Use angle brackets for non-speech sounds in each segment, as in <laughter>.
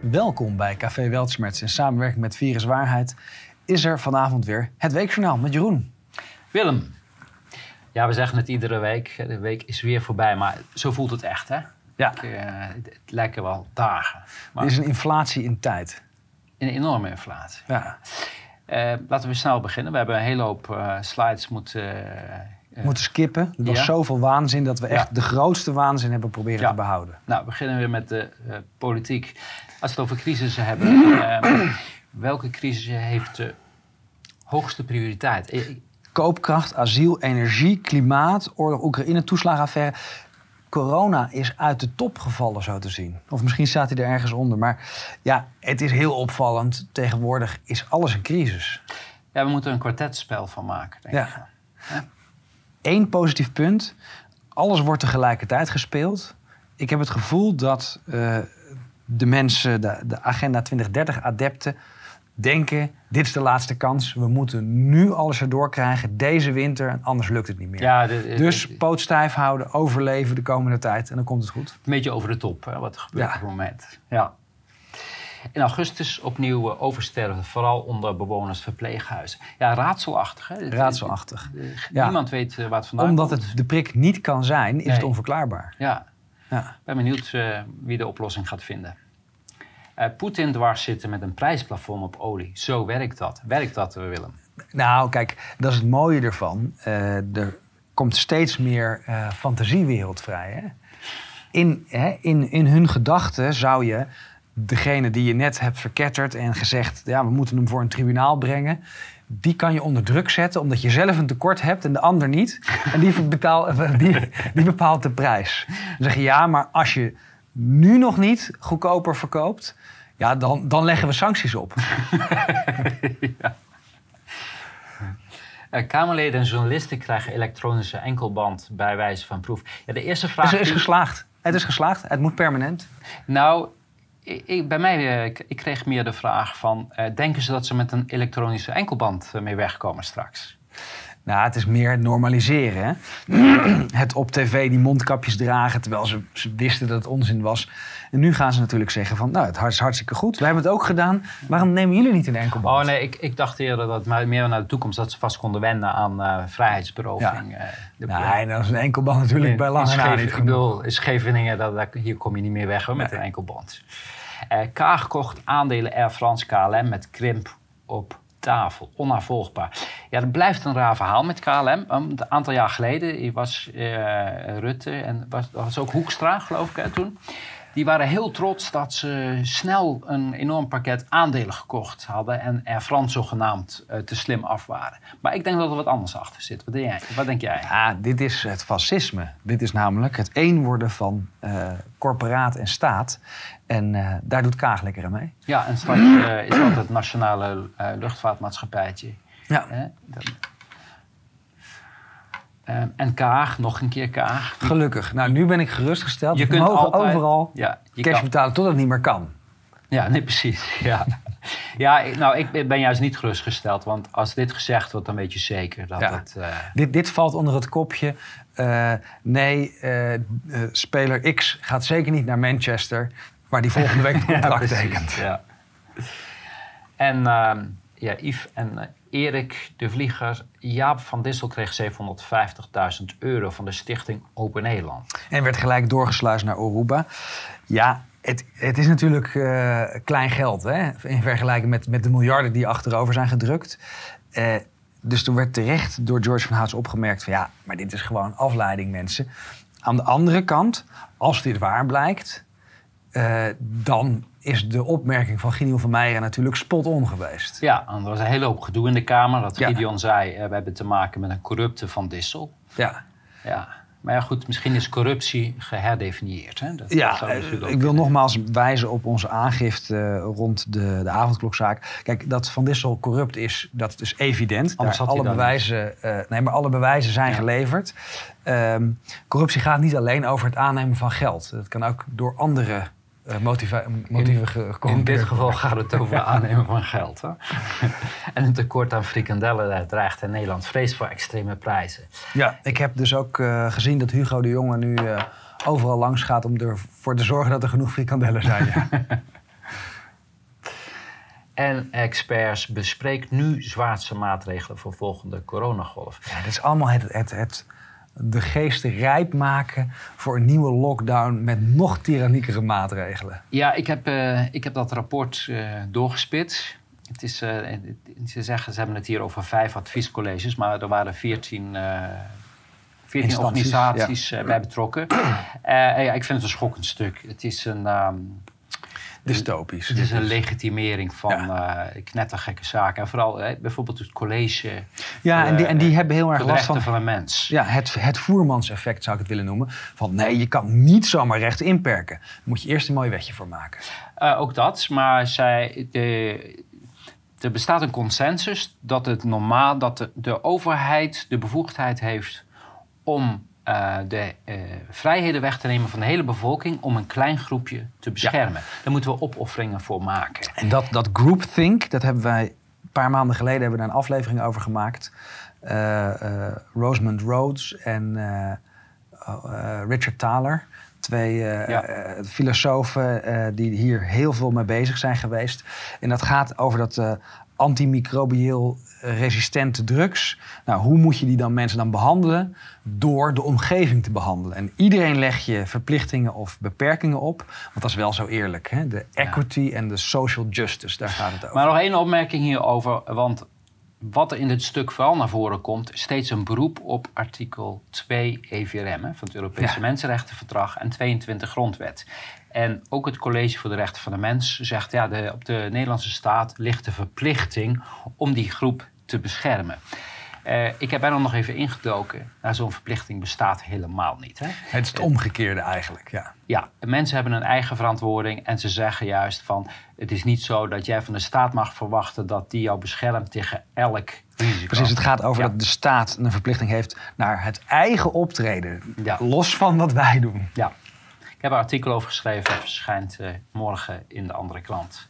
Welkom bij Café Weltschmerz. In samenwerking met Virus Waarheid is er vanavond weer het Weekjournaal met Jeroen. Willem. Ja, we zeggen het iedere week. De week is weer voorbij, maar zo voelt het echt, hè? Ja. Ik, eh, het, lijken wel dagen. Maar Er is een inflatie in tijd. een enorme inflatie. Ja. Eh, laten we snel beginnen. We hebben een hele hoop eh, slides moeten... moeten skippen. Er was Ja. zoveel waanzin dat we echt Ja. de grootste waanzin hebben proberen Ja. te behouden. Nou, we beginnen weer met de politiek. Als we het over crisissen hebben, <clears throat> eh, welke crisis heeft de hoogste prioriteit? Eh, Koopkracht, asiel, energie, klimaat, oorlog, Oekraïne, toeslagenaffaire. Corona is uit de top gevallen, zo te zien. Of misschien staat hij er ergens onder. Maar ja, het is heel opvallend. Tegenwoordig is alles een crisis. Ja, we moeten een kwartetspel van maken, denk Ja. ik. Eén positief punt. Alles wordt tegelijkertijd gespeeld. Ik heb het gevoel dat eh, de mensen, de, de Agenda 2030-adepten, denken... dit is de laatste kans. We moeten nu alles erdoor krijgen, deze winter. En anders lukt het niet meer. Ja, de- de- dus de- poot stijf houden, overleven de komende tijd. En dan komt het goed. een beetje over de top, hè, wat er gebeurt Ja. op het moment. Ja. In augustus opnieuw eh, oversterven, vooral onder bewoners verpleeghuizen. Ja, raadselachtig. Hè? Raadselachtig. Ja. Niemand weet eh, waar het vandaan Omdat komt. het de prik niet kan zijn, is het onverklaarbaar. Ja, Ja. ik ben benieuwd eh, wie de oplossing gaat vinden. Eh, Poetin dwars zitten met een prijsplafond op olie. Zo werkt dat. Werkt dat, eh, Willem? Nou, kijk, dat is het mooie ervan. Er komt steeds meer fantasiewereld vrij. Hè? In, hè, in, in hun gedachten zou je degene die je net hebt verketterd en gezegd... ja, we moeten hem voor een tribunaal brengen... die kan je onder druk zetten omdat je zelf een tekort hebt en de ander niet. En die, betaal, <laughs> die, die bepaalt de prijs. Dan zeg je, ja, maar als je nu nog niet goedkoper verkoopt... ja, dan, dan leggen we sancties op. <laughs> Eh, Kamerleden en journalisten krijgen elektronische enkelband bij wijze van proef. Ja, de eerste vraag... Het is die- geslaagd. Het is geslaagd. Het moet permanent. Nou, ik, bij mij, eh, ik, ik kreeg meer de vraag van... eh, denken ze dat ze met een elektronische enkelband eh, mee wegkomen straks? Nou, het is meer normaliseren. Hè? <clears throat> het op tv die mondkapjes dragen, terwijl ze, ze wisten dat het onzin was. En nu gaan ze natuurlijk zeggen van, nou, het is hartstikke goed. We hebben het ook gedaan. Waarom nemen jullie niet een enkelband? Oh nee, ik, ik dacht eerder dat maar meer naar de toekomst... dat ze vast konden wennen aan eh, vrijheidsberoving. Nee, dat is een enkelband natuurlijk bij lange na niet Ik bedoel, in Scheveningen, dat, hier kom je niet meer weg hoor, met Nee. een enkelband. Eh Kaag kocht aandelen Air France KLM met krimp op tafel. Onnavolgbaar. Ja, dat blijft een raar verhaal met KLM. Een aantal jaar geleden was eh, Rutte en was, was ook Hoekstra, geloof ik, toen. Die waren heel trots dat ze snel een enorm pakket aandelen gekocht hadden en Air France zogenaamd eh, te slim af waren. Maar ik denk dat er wat anders achter zit. Wat denk jij? Wat denk jij? Ja, dit is het fascisme. Dit is namelijk het één worden van corporaat en staat. En eh, daar doet Kaag lekker aan mee. Ja, en straks eh, is dat het nationale eh, luchtvaartmaatschappijtje. Ja. Dat- en Kaag, nog een keer Kaag. Gelukkig. Nou, nu ben ik gerustgesteld. Je kunt mogen altijd- overal Ja, je cash kan- betalen totdat het niet meer kan. Ja, nee, precies. <laughs> Ja, ja ik- nou, ik ben juist niet gerustgesteld. Want als dit gezegd wordt, dan weet je zeker dat Ja. het... Dit, dit valt onder het kopje. nee, speler X gaat zeker niet naar Manchester, waar die volgende week <laughs> het contract precies, tekent. Ja. En ehm, ja, Yves en eh, Erik de Vlieger, Jaap van Dissel kreeg 750.000 euro van de stichting Open Nederland. En werd gelijk doorgesluist naar Aruba. Ja, het, het is natuurlijk eh, klein geld hè? in vergelijking met, met de miljarden die achterover zijn gedrukt. Eh, dus toen werd terecht door George van Haas opgemerkt van ja, maar dit is gewoon afleiding mensen. Aan de andere kant, als dit waar blijkt, eh, dan is de opmerking van Gideon van Meijeren natuurlijk spot on geweest. Ja, er was een hele hoop gedoe in de Kamer. Dat Ja. Gideon zei, eh, we hebben te maken met een corrupte Van Dissel. Ja, Ja. Maar ja, goed, misschien is corruptie geherdefinieerd. Hè? Dat, dat Ja, zou eh, ik wil kunnen. nogmaals wijzen op onze aangifte rond de, de avondklokzaak. Kijk, dat Van Dissel corrupt is, dat is evident. Anders had alle dat bewijzen, nee, maar alle bewijzen zijn Ja. geleverd. Ehm, corruptie gaat niet alleen over het aannemen van geld. Het kan ook door andere motieven ge- In dit geval gaat het over <laughs> aannemen van geld. Hè? en een tekort aan frikandellen eh, dreigt in Nederland. Vrees voor extreme prijzen. Ja, ik heb dus ook eh, gezien dat Hugo de Jonge nu eh, overal langs gaat om ervoor te zorgen dat er genoeg frikandellen zijn. Ja. <laughs> en experts bespreekt nu zwaarste maatregelen voor volgende coronagolf. Ja, dat is allemaal het, het, het de geesten rijp maken voor een nieuwe lockdown met nog tyranniekere maatregelen. Ja, ik heb, uh, ik heb dat rapport uh, doorgespit. Het is, uh, ze zeggen, ze hebben het hier over vijf adviescolleges, maar er waren veertien 14 organisaties ja. bij betrokken. ja, ik vind het een schokkend stuk. Het is een. Um, Dystopisch. Het is een legitimering van ja. uh, knettergekke zaken. En vooral hè, bijvoorbeeld het college. Ja, en die, en die hebben heel erg last van... van een mens. Ja, het, het voermanseffect zou ik het willen noemen. Van nee, je kan niet zomaar rechten inperken. Daar moet je eerst een mooi wetje voor maken. Uh, ook dat, maar zij... De, er bestaat een consensus dat het normaal... dat de, de overheid de bevoegdheid heeft om uh, de uh, vrijheden weg te nemen van de hele bevolking om een klein groepje te beschermen. Ja. Daar moeten we opofferingen voor maken. En dat, dat groupthink, dat hebben wij een paar maanden geleden hebben we daar een aflevering over gemaakt. Uh, Rosamund Rhodes en Richard Thaler. Twee ja. filosofen die hier heel veel mee bezig zijn geweest. En dat gaat over dat antimicrobieel resistente drugs. Nou, hoe moet je die dan mensen dan behandelen? Door de omgeving te behandelen. En iedereen leg je verplichtingen of beperkingen op. Want dat is wel zo eerlijk. Hè? De equity en de social justice, daar gaat het over. Maar nog één opmerking hierover. Want wat er in dit stuk vooral naar voren komt, steeds een beroep op artikel 2 EVRM van het Europese ja. Mensenrechtenverdrag en 22 Grondwet. En ook het College voor de Rechten van de Mens zegt, ja, de, op de Nederlandse staat ligt de verplichting om die groep te beschermen. Uh, ik heb er nog even ingedoken. Nou, Zo'n verplichting bestaat helemaal niet. Hè? Het is het omgekeerde eigenlijk, ja. Ja, mensen hebben een eigen verantwoording en ze zeggen juist van... het is niet zo dat jij van de staat mag verwachten dat die jou beschermt tegen elk risico. Precies, het gaat over ja. dat de staat een verplichting heeft naar het eigen optreden. Ja. Los van wat wij doen. Ja, ik heb een artikel over geschreven, verschijnt uh, morgen in de andere krant.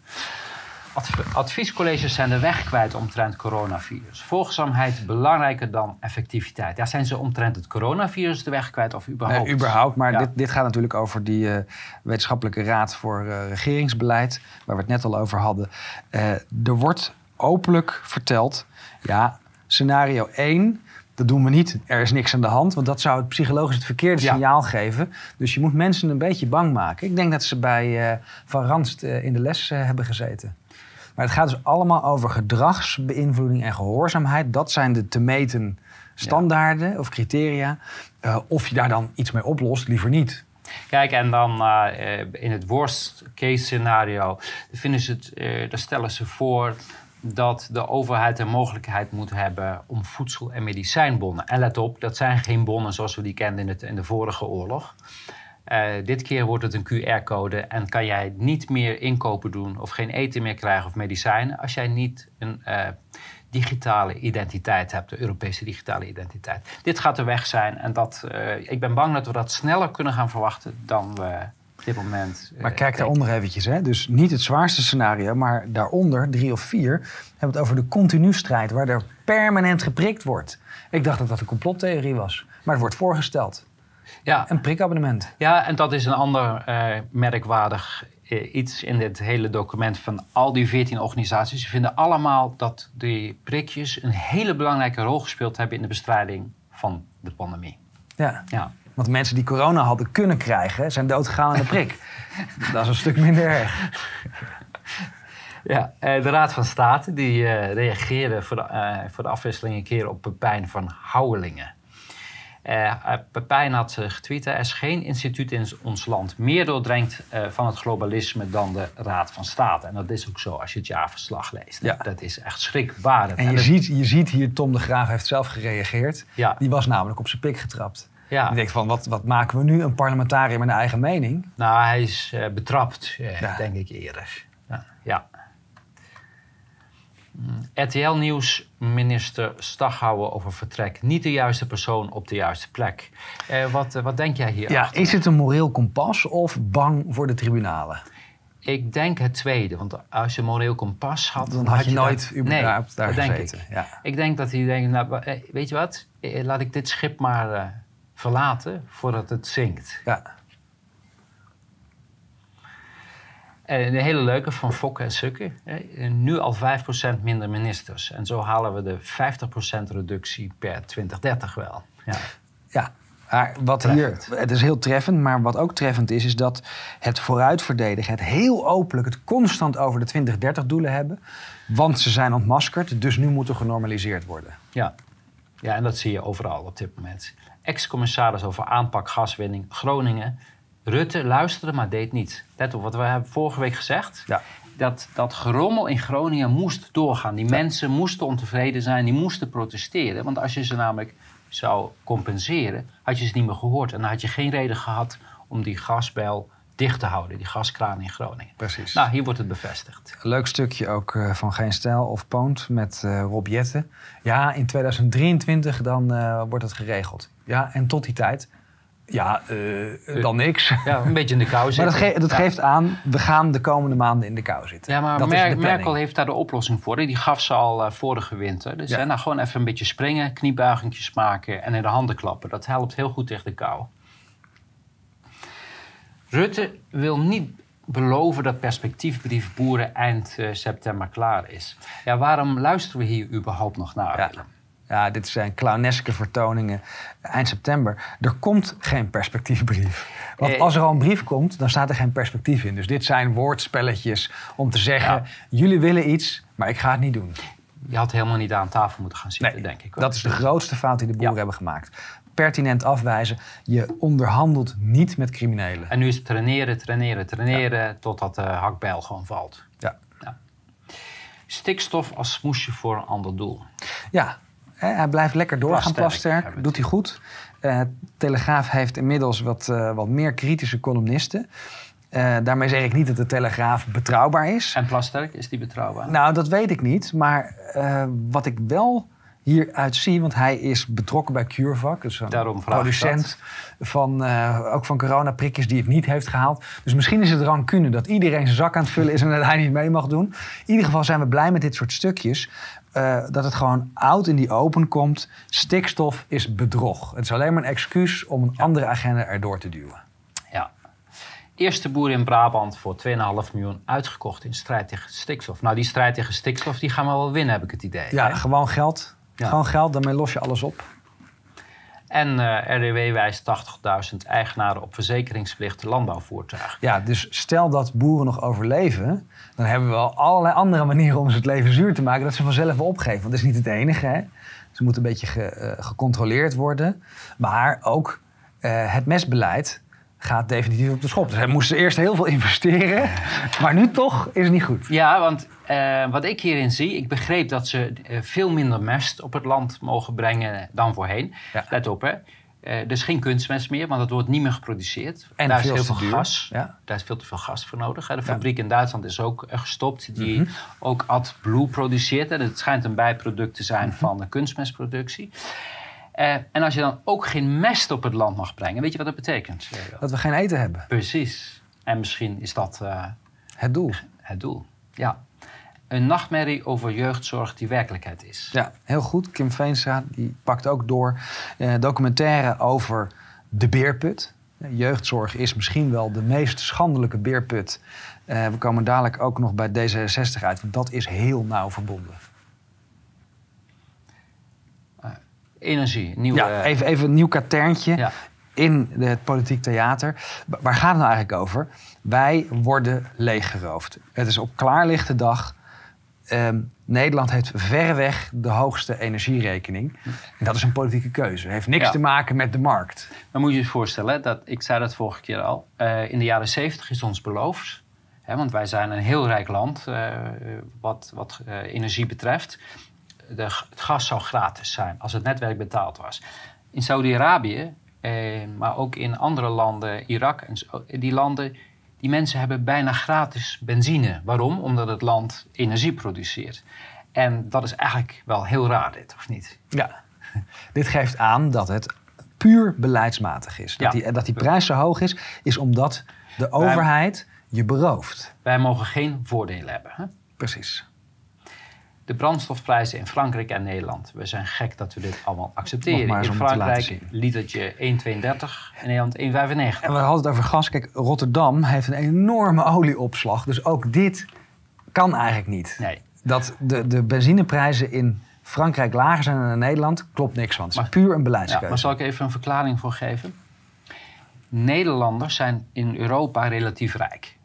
Adv adviescolleges zijn de weg kwijt omtrent coronavirus. Volgzaamheid belangrijker dan effectiviteit. Ja, zijn ze omtrent het coronavirus de weg kwijt of überhaupt? Nee, überhaupt, maar ja. dit, dit, gaat natuurlijk over die uh, wetenschappelijke raad voor uh, regeringsbeleid, waar we het net al over hadden. Uh, er wordt openlijk verteld, ja, scenario 1 dat doen we niet. Er is niks aan de hand. Want dat zou het psychologisch het verkeerde ja. signaal geven. Dus je moet mensen een beetje bang maken. Ik denk dat ze bij uh, Van Ranst uh, in de les uh, hebben gezeten. Maar het gaat dus allemaal over gedragsbeïnvloeding en gehoorzaamheid. Dat zijn de te meten standaarden ja. of criteria. of je daar dan iets mee oplost, liever niet. Kijk, en dan in het worst case scenario vinden ze het, daar stellen ze voor dat de overheid de mogelijkheid moet hebben om voedsel- en medicijnbonnen. En let op, dat zijn geen bonnen zoals we die kenden in, het, in de vorige oorlog. Uh, dit keer wordt het een QR-code en kan jij niet meer inkopen doen of geen eten meer krijgen of medicijnen als jij niet een uh, digitale identiteit hebt, de Europese digitale identiteit. Dit gaat de weg zijn en dat, uh, ik ben bang dat we dat sneller kunnen gaan verwachten dan we dit moment. Maar kijk daaronder eventjes. Hè? Dus niet het zwaarste scenario, maar daaronder, drie of vier, hebben we het over de continu strijd, waar er permanent geprikt wordt. Ik dacht dat dat een complottheorie was, maar het wordt voorgesteld. Ja. Een prikabonnement. Ja, en dat is een ander uh, merkwaardig uh, iets in dit hele document van al die 14 organisaties. Ze vinden allemaal dat die prikjes een hele belangrijke rol gespeeld hebben in de bestrijding van de pandemie. Ja. ja. Want mensen die corona hadden kunnen krijgen, zijn doodgegaan aan de prik. <laughs> dat is een stuk minder erg. Ja, eh, de Raad van State die uh, reageerde voor de, uh, voor de afwisseling een keer op Pepijn van Houwelingen. Uh, Pepijn had getweet, er is geen instituut in ons land meer doordrenkt van het globalisme dan de Raad van State. En dat is ook zo als je het jaarverslag leest. Ja. Dat is echt schrikbarend. En je, en ziet, je ziet hier, Tom de Graaf heeft zelf gereageerd. Ja. Die was namelijk op zijn pik getrapt. Ja. Ik denk van, wat, wat maken we nu? Een parlementariër met een eigen mening? Nou, hij is uh, betrapt, uh, ja. denk ik eerder. Ja. ja. Mm. RTL Nieuws, minister Staghouwer over vertrek. Niet de juiste persoon op de juiste plek. Uh, wat, wat denk jij hier? Ja, is het een moreel kompas of bang voor de tribunalen? Ik denk het tweede, want als je moreel kompas had... Dan, had je, je nooit überhaupt nee, daar gezeten. Denk ik. Ja. ik denk dat hij denkt, nou, weet je wat? Laat ik dit schip maar verlaten voordat het zinkt. Ja. Eh, Een hele leuke van Fokke en Sukke. Nu al 5% minder ministers. En zo halen we de 50% reductie per 2030 wel. Ja. Ja, maar wat hier, het is heel treffend, maar wat ook treffend is, is dat het vooruitverdedigen, het heel openlijk, het constant over de 2030-doelen hebben. Want ze zijn ontmaskerd, dus nu moeten genormaliseerd worden. Ja. ja, en dat zie je overal op dit moment. Ex-commissaris over aanpak gaswinning Groningen. Rutte luisterde, maar deed niet. Let op wat we hebben vorige week gezegd. Ja. Dat, dat gerommel in Groningen moest doorgaan. Die mensen moesten ontevreden zijn, die moesten protesteren. Want als je ze namelijk zou compenseren, had je ze niet meer gehoord. En dan had je geen reden gehad om die gasbel dicht te houden, die gaskraan in Groningen. Precies. Nou, hier wordt het bevestigd. Leuk stukje ook eh, van Geen Stijl of Poont met eh, Rob Jetten. Ja, in 2023 dan eh, wordt het geregeld. Ja, en tot die tijd, ja, eh, dan niks. Ja, een beetje in de kou <laughs> Maar zitten. dat, ge- dat Ja. geeft aan, we gaan de komende maanden in de kou zitten. Ja, maar dat Mer-. Merkel heeft daar de oplossing voor. Die gaf ze al vorige winter. Dus Ja. hè, nou, gewoon even een beetje springen, kniebuigingjes maken en in de handen klappen. Dat helpt heel goed tegen de kou. Rutte wil niet beloven dat perspectiefbrief boeren eind eh, september klaar is. Ja, waarom luisteren we hier überhaupt nog naar? Ja. Dit zijn clowneske vertoningen eind september. Er komt geen perspectiefbrief. Want Eh, als er al een brief komt, dan staat er geen perspectief in. Dus dit zijn woordspelletjes om te zeggen... Ja. jullie willen iets, maar ik ga het niet doen. Je had helemaal niet aan tafel moeten gaan zitten, denk ik. hoor. dat is de grootste fout die de boeren Ja. hebben gemaakt. Pertinent afwijzen. Je onderhandelt niet met criminelen. En nu is het traineren, traineren, traineren... totdat de hakbijl gewoon valt. Ja, Stikstof als smoesje voor een ander doel. ja hij blijft lekker doorgaan, Plasterk. Doet hij goed. Eh, Telegraaf heeft inmiddels wat, eh, wat meer kritische columnisten. Eh, daarmee zeg ik niet dat de Telegraaf betrouwbaar is. En Plasterk, is die betrouwbaar? Nou, dat weet ik niet. Maar wat ik wel hieruit zie, want hij is betrokken bij CureVac. Dus een Daarom producent van, eh, ook van coronaprikjes die het niet heeft gehaald. Dus misschien is het rancune dat iedereen zijn zak aan het vullen is en dat hij niet mee mag doen. In ieder geval zijn we blij met dit soort stukjes. eh, dat het gewoon oud in die open komt. Stikstof is bedrog. Het is alleen maar een excuus om een andere agenda erdoor te duwen. Ja. Eerste boer in Brabant voor 2,5 miljoen uitgekocht in strijd tegen stikstof. Nou, die strijd tegen stikstof die gaan we wel winnen, heb ik het idee. Ja, hè? gewoon geld. Ja. Gewoon geld, daarmee los je alles op. En eh, RDW wijst 80.000 eigenaren op verzekeringsplicht landbouwvoertuigen. Ja, dus stel dat boeren nog overleven, dan hebben we wel allerlei andere manieren om ze het leven zuur te maken dat ze vanzelf wel opgeven. Want dat is niet het enige. Hè? Ze moeten een beetje ge- eh, gecontroleerd worden. Maar ook eh, het mestbeleid gaat definitief op de schop. Dus hij moest eerst heel veel investeren, maar nu toch is het niet goed. Ja, want eh, wat ik hierin zie, ik begreep dat ze eh, veel minder mest op het land mogen brengen dan voorheen. Ja. Let op, hè. Er is geen kunstmest meer, want het wordt niet meer geproduceerd. En Daar veel is heel veel duur. gas. Ja. Daar is veel te veel gas voor nodig. De Ja. Mhm. fabriek in Duitsland is ook gestopt, die ook AdBlue produceert. En het schijnt een bijproduct te zijn Mhm. van de kunstmestproductie. Eh, en als je dan ook geen mest op het land mag brengen, weet je wat dat betekent? Dat we geen eten hebben. Precies. En misschien is dat eh, Het doel. het doel. Ja. Een nachtmerrie over jeugdzorg die werkelijkheid is. Ja, heel goed. Kim Veenstra die pakt ook door. Eh, documentaire over de beerput. Jeugdzorg is misschien wel de meest schandelijke beerput. We komen dadelijk ook nog bij D66 uit, want dat is heel nauw verbonden. Energie, nieuwe... Ja, even, even een nieuw katerntje Ja. in het politiek theater. Wa- Waar gaat het nou eigenlijk over? Wij worden leeggeroofd. Het is op klaarlichte dag. Ehm, Nederland heeft verreweg de hoogste energierekening. En dat is een politieke keuze. Het heeft niks Ja. te maken met de markt. Dan moet je je voorstellen, dat, ik zei dat vorige keer al. eh, in de jaren zeventig is ons beloofd. Hè, want wij zijn een heel rijk land eh, wat, wat eh, energie betreft. De, het gas zou gratis zijn als het netwerk betaald was. In Saudi-Arabië, eh, maar ook in andere landen, Irak en zo, die landen, die mensen hebben bijna gratis benzine. Waarom? Omdat het land energie produceert. En dat is eigenlijk wel heel raar dit, of niet? Ja. Dit geeft aan dat het puur beleidsmatig is. Dat, Ja. die, dat die prijs zo hoog is, is omdat de overheid je berooft. Wij mogen geen voordelen hebben. Hè? Precies. De brandstofprijzen in Frankrijk en Nederland. We zijn gek dat we dit allemaal accepteren. In Frankrijk litertje 1,32 in Nederland 1,95. En we hadden het over gas. Kijk, Rotterdam heeft een enorme olieopslag. Dus ook dit kan eigenlijk niet. Nee. Dat de, de benzineprijzen in Frankrijk lager zijn dan in Nederland, klopt niks van. Het is Maar- puur een Ja, beleidskeuze. maar zal ik even een verklaring voor geven? Nederlanders zijn in Europa relatief rijk.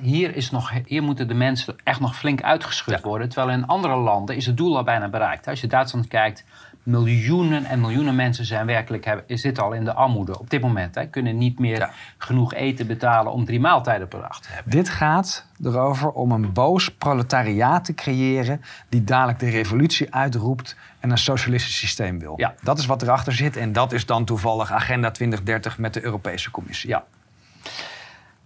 Hier, is nog, hier moeten de mensen echt nog flink uitgeschud worden. Terwijl in andere landen is het doel al bijna bereikt. Als je Duitsland kijkt, miljoenen en miljoenen mensen zijn werkelijk, hebben, zitten al in de armoede op dit moment. Hè, kunnen niet meer Ja. genoeg eten betalen om drie maaltijden per dag te hebben. Dit gaat erover om een boos proletariaat te creëren... die dadelijk de revolutie uitroept en een socialistisch systeem wil. Ja. Dat is wat erachter zit en dat is dan toevallig Agenda 2030 met de Europese Commissie. Ja.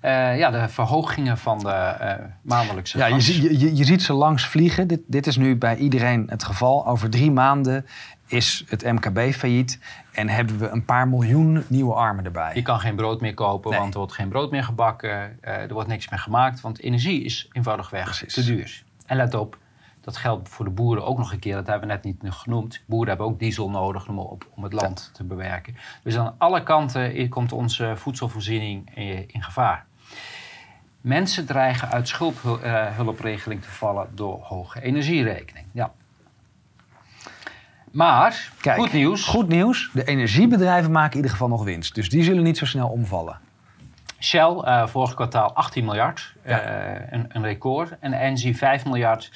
Eh, ja, de verhogingen van de eh, maandelijkse Ja, je, je, ziet ze langs vliegen. Dit, dit is nu bij iedereen het geval. Over drie maanden is het MKB failliet en hebben we een paar miljoen nieuwe armen erbij. Je kan geen brood meer kopen, Nee. want er wordt geen brood meer gebakken. eh, er wordt niks meer gemaakt, want energie is eenvoudigweg Precies. te duur. En let op, dat geldt voor de boeren ook nog een keer. Dat hebben we net niet genoemd. Boeren hebben ook diesel nodig om, op, om het land te bewerken. Dus aan alle kanten komt onze voedselvoorziening in gevaar. Mensen dreigen uit schuldhulpregeling te vallen door hoge energierekening. Ja. Maar, Kijk, goed nieuws. Goed nieuws. De energiebedrijven maken in ieder geval nog winst. Dus die zullen niet zo snel omvallen. Shell, eh, vorig kwartaal 18 miljard, Ja. eh, een, een record. En Engie 5 miljard.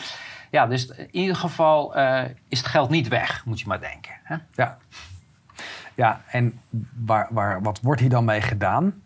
Ja, dus in ieder geval eh, is het geld niet weg, moet je maar denken. Hè? Ja. Ja, en waar, waar, wat wordt hier dan mee gedaan?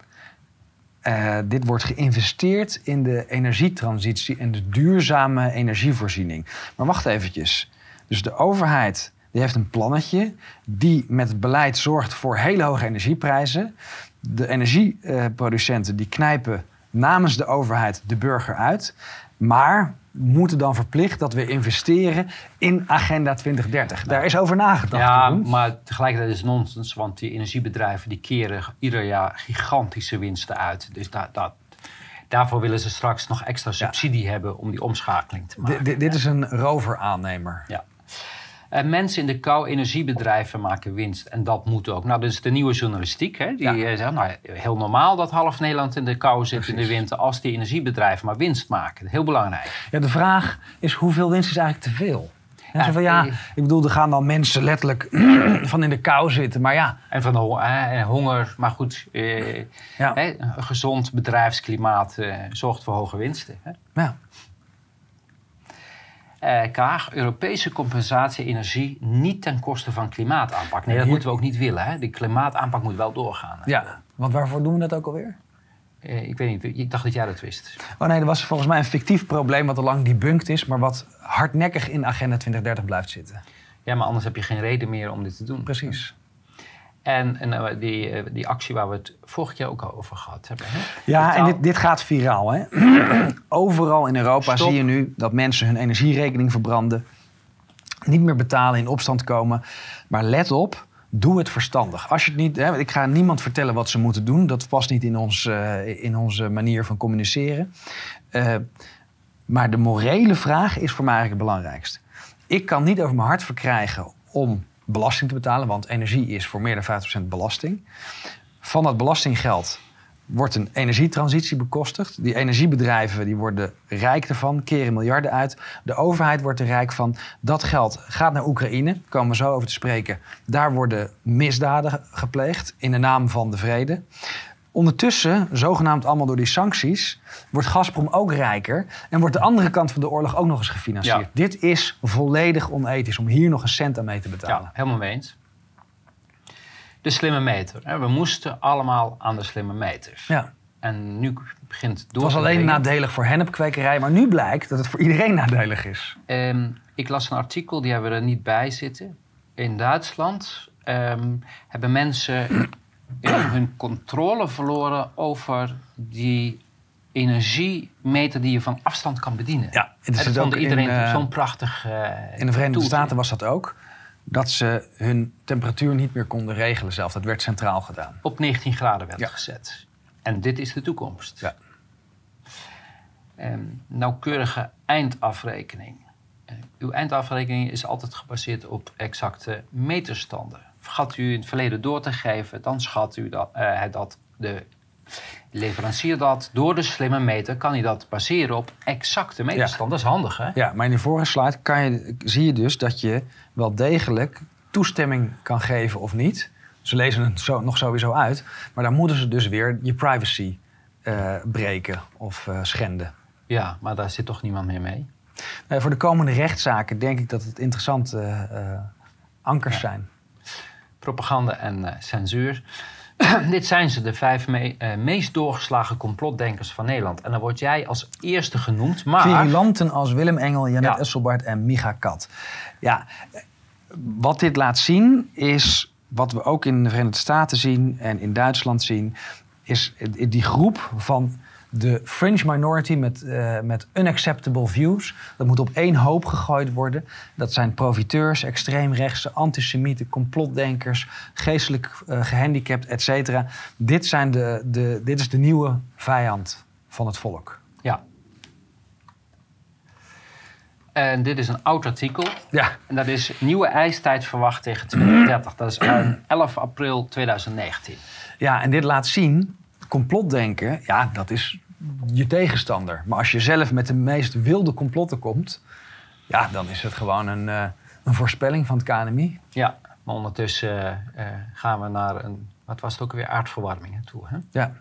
Eh, dit wordt geïnvesteerd in de energietransitie en de duurzame energievoorziening. Maar wacht eventjes. Dus de overheid die heeft een plannetje die met beleid zorgt voor hele hoge energieprijzen. De energieproducenten die knijpen namens de overheid de burger uit. Maar moeten dan verplicht dat we investeren in Agenda 2030. Daar is over nagedacht. Ja, maar tegelijkertijd is het nonsens, want die energiebedrijven die keren ieder jaar gigantische winsten uit. Dus da, da- daarvoor willen ze straks nog extra subsidie hebben om die omschakeling te maken. Dit is een roveraannemer. Ja. Eh, mensen in de kou, energiebedrijven maken winst. En dat moet ook. Nou, dat is de nieuwe journalistiek. Hè? Die Ja. eh, zegt, nou, heel normaal dat half Nederland in de kou zit in de winter. Als die energiebedrijven maar winst maken. Heel belangrijk. Ja, de vraag is hoeveel winst is eigenlijk te veel? En Ja, van, ja, eh, ik bedoel, er gaan dan mensen letterlijk <clears throat> van in de kou zitten. Maar ja, En van en honger. Maar goed, eh, ja, hè, een gezond bedrijfsklimaat eh, zorgt voor hoge winsten. Hè? ja. Eh, Kaag, Europese compensatie energie niet ten koste van klimaataanpak. Nee, dat moeten we ook niet willen. Hè? De klimaataanpak moet wel doorgaan. hè. ja. Want waarvoor doen we dat ook alweer? Eh, ik weet niet, ik dacht dat jij dat wist. Oh nee, er was volgens mij een fictief probleem wat al lang debunked is... maar wat hardnekkig in Agenda 2030 blijft zitten. Ja, maar anders heb je geen reden meer om dit te doen. Precies. En, en eh, die, eh, die actie waar we het vorig jaar ook al over gehad hebben. Hè? Ja, en dit, dit gaat viraal. Hè? <clears throat> Overal in Europa Stop. zie je nu dat mensen hun energierekening verbranden. Niet meer betalen, in opstand komen. Maar let op, doe het verstandig. Als je het niet, hè, ik ga niemand vertellen wat ze moeten doen. Dat past niet in, ons, eh, in onze manier van communiceren. Maar de morele vraag is voor mij eigenlijk het belangrijkste. Ik kan niet over mijn hart verkrijgen om belasting te betalen. Want energie is voor meer dan 50% belasting. Van dat belastinggeld wordt een energietransitie bekostigd. Die energiebedrijven die worden rijk ervan, keren miljarden uit. De overheid wordt er rijk van. Dat geld gaat naar Oekraïne, komen we zo over te spreken. Daar worden misdaden gepleegd in de naam van de vrede. Ondertussen, zogenaamd allemaal door die sancties, wordt Gazprom ook rijker en wordt de andere kant van de oorlog ook nog eens gefinancierd. Ja. Dit is volledig onethisch om hier nog een cent aan mee te betalen. Ja, helemaal mee eens. De slimme meter. We moesten allemaal aan de slimme meters. Ja. En nu begint het door Het was alleen nadelig voor hennepkwekerij, maar nu blijkt dat het voor iedereen nadelig is. Ehm, ik las een artikel, die hebben we er niet bij zitten. In Duitsland ehm, hebben mensen hun controle verloren over die energiemeter die je van afstand kan bedienen. Ja, het is dat vond iedereen eh, zo'n prachtig. eh, In de Verenigde. Staten was dat ook. Dat ze hun temperatuur niet meer konden regelen zelf. Dat werd centraal gedaan. Op 19 graden werd Ja. gezet. En dit is de toekomst. Ja. Ehm, nauwkeurige eindafrekening. eh, uw eindafrekening is altijd gebaseerd op exacte meterstanden. Vergat u in het verleden door te geven, dan schat u dat, eh, dat de leverancier dat door de slimme meter kan hij dat baseren op exacte meterstand. Dat is handig, hè? Ja, maar in de vorige slide kan je, zie je dus dat je wel degelijk toestemming kan geven of niet. Ze lezen het zo, nog sowieso uit, maar dan moeten ze dus weer je privacy eh, breken of uh, schenden. Ja, maar daar zit toch niemand meer mee? Voor de komende rechtszaken denk ik dat het interessante uh, ankers zijn. Propaganda en censuur. <clears throat> Dit zijn ze, de vijf me uh, meest doorgeslagen complotdenkers van Nederland. En dan word jij als eerste genoemd, maar... Virulanten als Willem Engel, Janet ja. Esselbart en Micha Kat. Ja, wat dit laat zien is, wat we ook in de Verenigde Staten zien en in Duitsland zien... is die groep van de fringe minority met, uh, met unacceptable views. Dat moet op één hoop gegooid worden. Dat zijn profiteurs, extreemrechtse, antisemieten, complotdenkers, geestelijk uh, gehandicapt, et cetera. Dit, zijn de, de, dit is de nieuwe vijand van het volk. Ja. En dit is een oud artikel. Ja. En dat is nieuwe ijstijd verwacht tegen 2030. Dat is 11 april 2019. Ja, en dit laat zien complotdenken, ja, dat is je tegenstander. Maar als je zelf met de meest wilde complotten komt, ja, dan is het gewoon een, uh, een voorspelling van het KNMI. Ja, maar ondertussen uh, uh, gaan we naar een, wat was het ook weer, aardverwarming toe. Hè? Ja.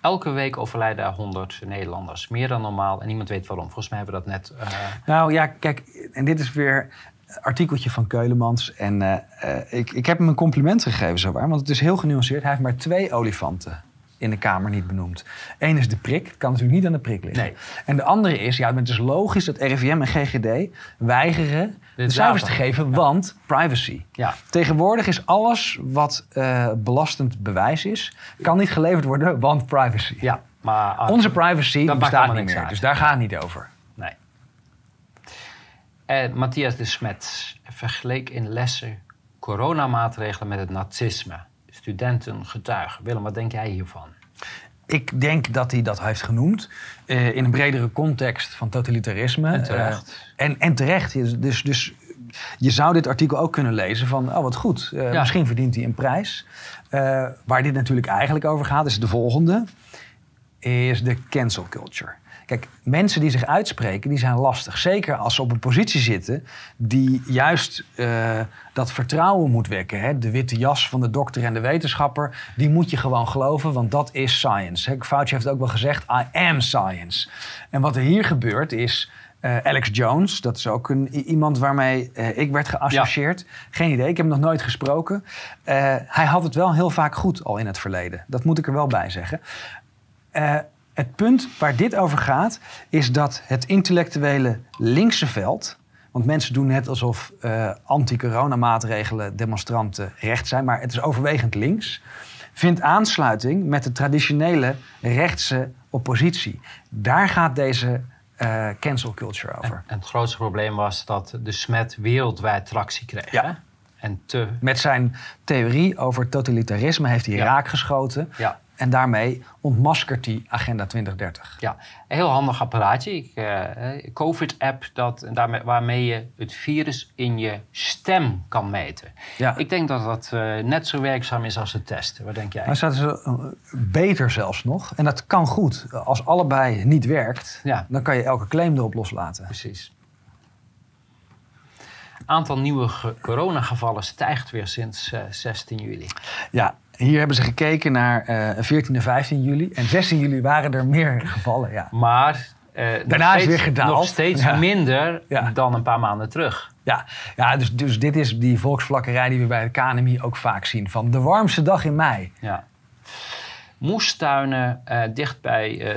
Elke week overlijden 100 Nederlanders. Meer dan normaal en niemand weet waarom. Volgens mij hebben we dat net. Nou ja, kijk, en dit is weer een artikeltje van Keulemans. En ik, ik heb hem een compliment gegeven, zowaar. Want het is heel genuanceerd. Hij heeft maar twee olifanten in de Kamer niet benoemd. Eén is de prik. Het kan natuurlijk niet aan de prik liggen. Nee. En de andere is, ja, het is logisch dat RIVM en GGD weigeren de, de cijfers te geven, ja. want privacy. Ja. Tegenwoordig is alles wat uh, belastend bewijs is, kan niet geleverd worden, want privacy. Ja, maar Onze privacy bestaat niet meer, uit. dus daar gaat het niet over. Nee. En Matthias de Smet vergeleek in lessen coronamaatregelen met het nazisme studenten getuigen. Willem, wat denk jij hiervan? Ik denk dat hij dat heeft genoemd uh, in een bredere context van totalitarisme. En terecht. Uh, en, en terecht. Dus, dus je zou dit artikel ook kunnen lezen van, oh wat goed, uh, ja. misschien verdient hij een prijs. waar dit natuurlijk eigenlijk over gaat, is de volgende. Is de cancel culture. Kijk, mensen die zich uitspreken, die zijn lastig. Zeker als ze op een positie zitten die juist uh, dat vertrouwen moet wekken. Hè? De witte jas van de dokter en de wetenschapper, die moet je gewoon geloven, want dat is science. Fauci heeft ook wel gezegd, I am science. En wat er hier gebeurt is... Uh, Alex Jones, dat is ook een, iemand waarmee uh, ik werd geassocieerd. Ja. Geen idee, ik heb hem nog nooit gesproken. hij had het wel heel vaak goed al in het verleden. Dat moet ik er wel bij zeggen het punt waar dit over gaat, is dat het intellectuele linkse veld. Want mensen doen net alsof uh, anti-coronamaatregelen demonstranten recht zijn, maar het is overwegend links. Vindt aansluiting met de traditionele rechtse oppositie. Daar gaat deze uh, cancel culture over. En, en, het grootste probleem was dat de smet wereldwijd tractie kreeg. Ja. Hè? En te... Met zijn theorie over totalitarisme heeft hij ja. raak geschoten. Ja. En daarmee ontmaskert hij Agenda 2030. Ja, een heel handig apparaatje. Uh, COVID-app dat, daarmee, waarmee je het virus in je stem kan meten. Ja. Ik denk dat dat uh, net zo werkzaam is als het testen. Wat denk jij? Maar staat er beter zelfs nog. En dat kan goed. Als allebei niet werkt, ja. dan kan je elke claim erop loslaten. Precies. Aantal nieuwe coronagevallen stijgt weer sinds uh, 16 juli. Ja, hier hebben ze gekeken naar uh, 14 en 15 juli. En 16 juli waren er meer gevallen, ja. Maar uh, daarna steeds, is weer gedaald. Nog steeds ja. minder Ja. dan een paar maanden terug. Ja, ja dus, dus dit is die volksvlakkerij die we bij de KNMI ook vaak zien. Van de warmste dag in mei. Ja. Moestuinen uh, dicht bij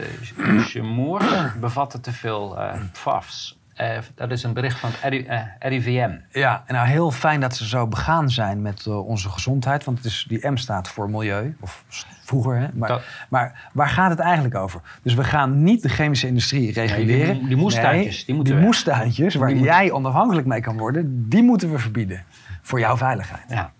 uh, bevatten te veel uh, PFAFs. Uh, dat is een bericht van het RI, uh, RIVM. Ja, en nou heel fijn dat ze zo begaan zijn met uh, onze gezondheid. Want het is, die M staat voor milieu, of vroeger. Hè? Maar, Dat- maar waar gaat het eigenlijk over? Dus we gaan niet de chemische industrie reguleren. die- die moestuintjes, Nee, die moeten die moestuintjes, waar jij onafhankelijk mee kan worden, die moeten we verbieden. Voor jouw veiligheid. Ja.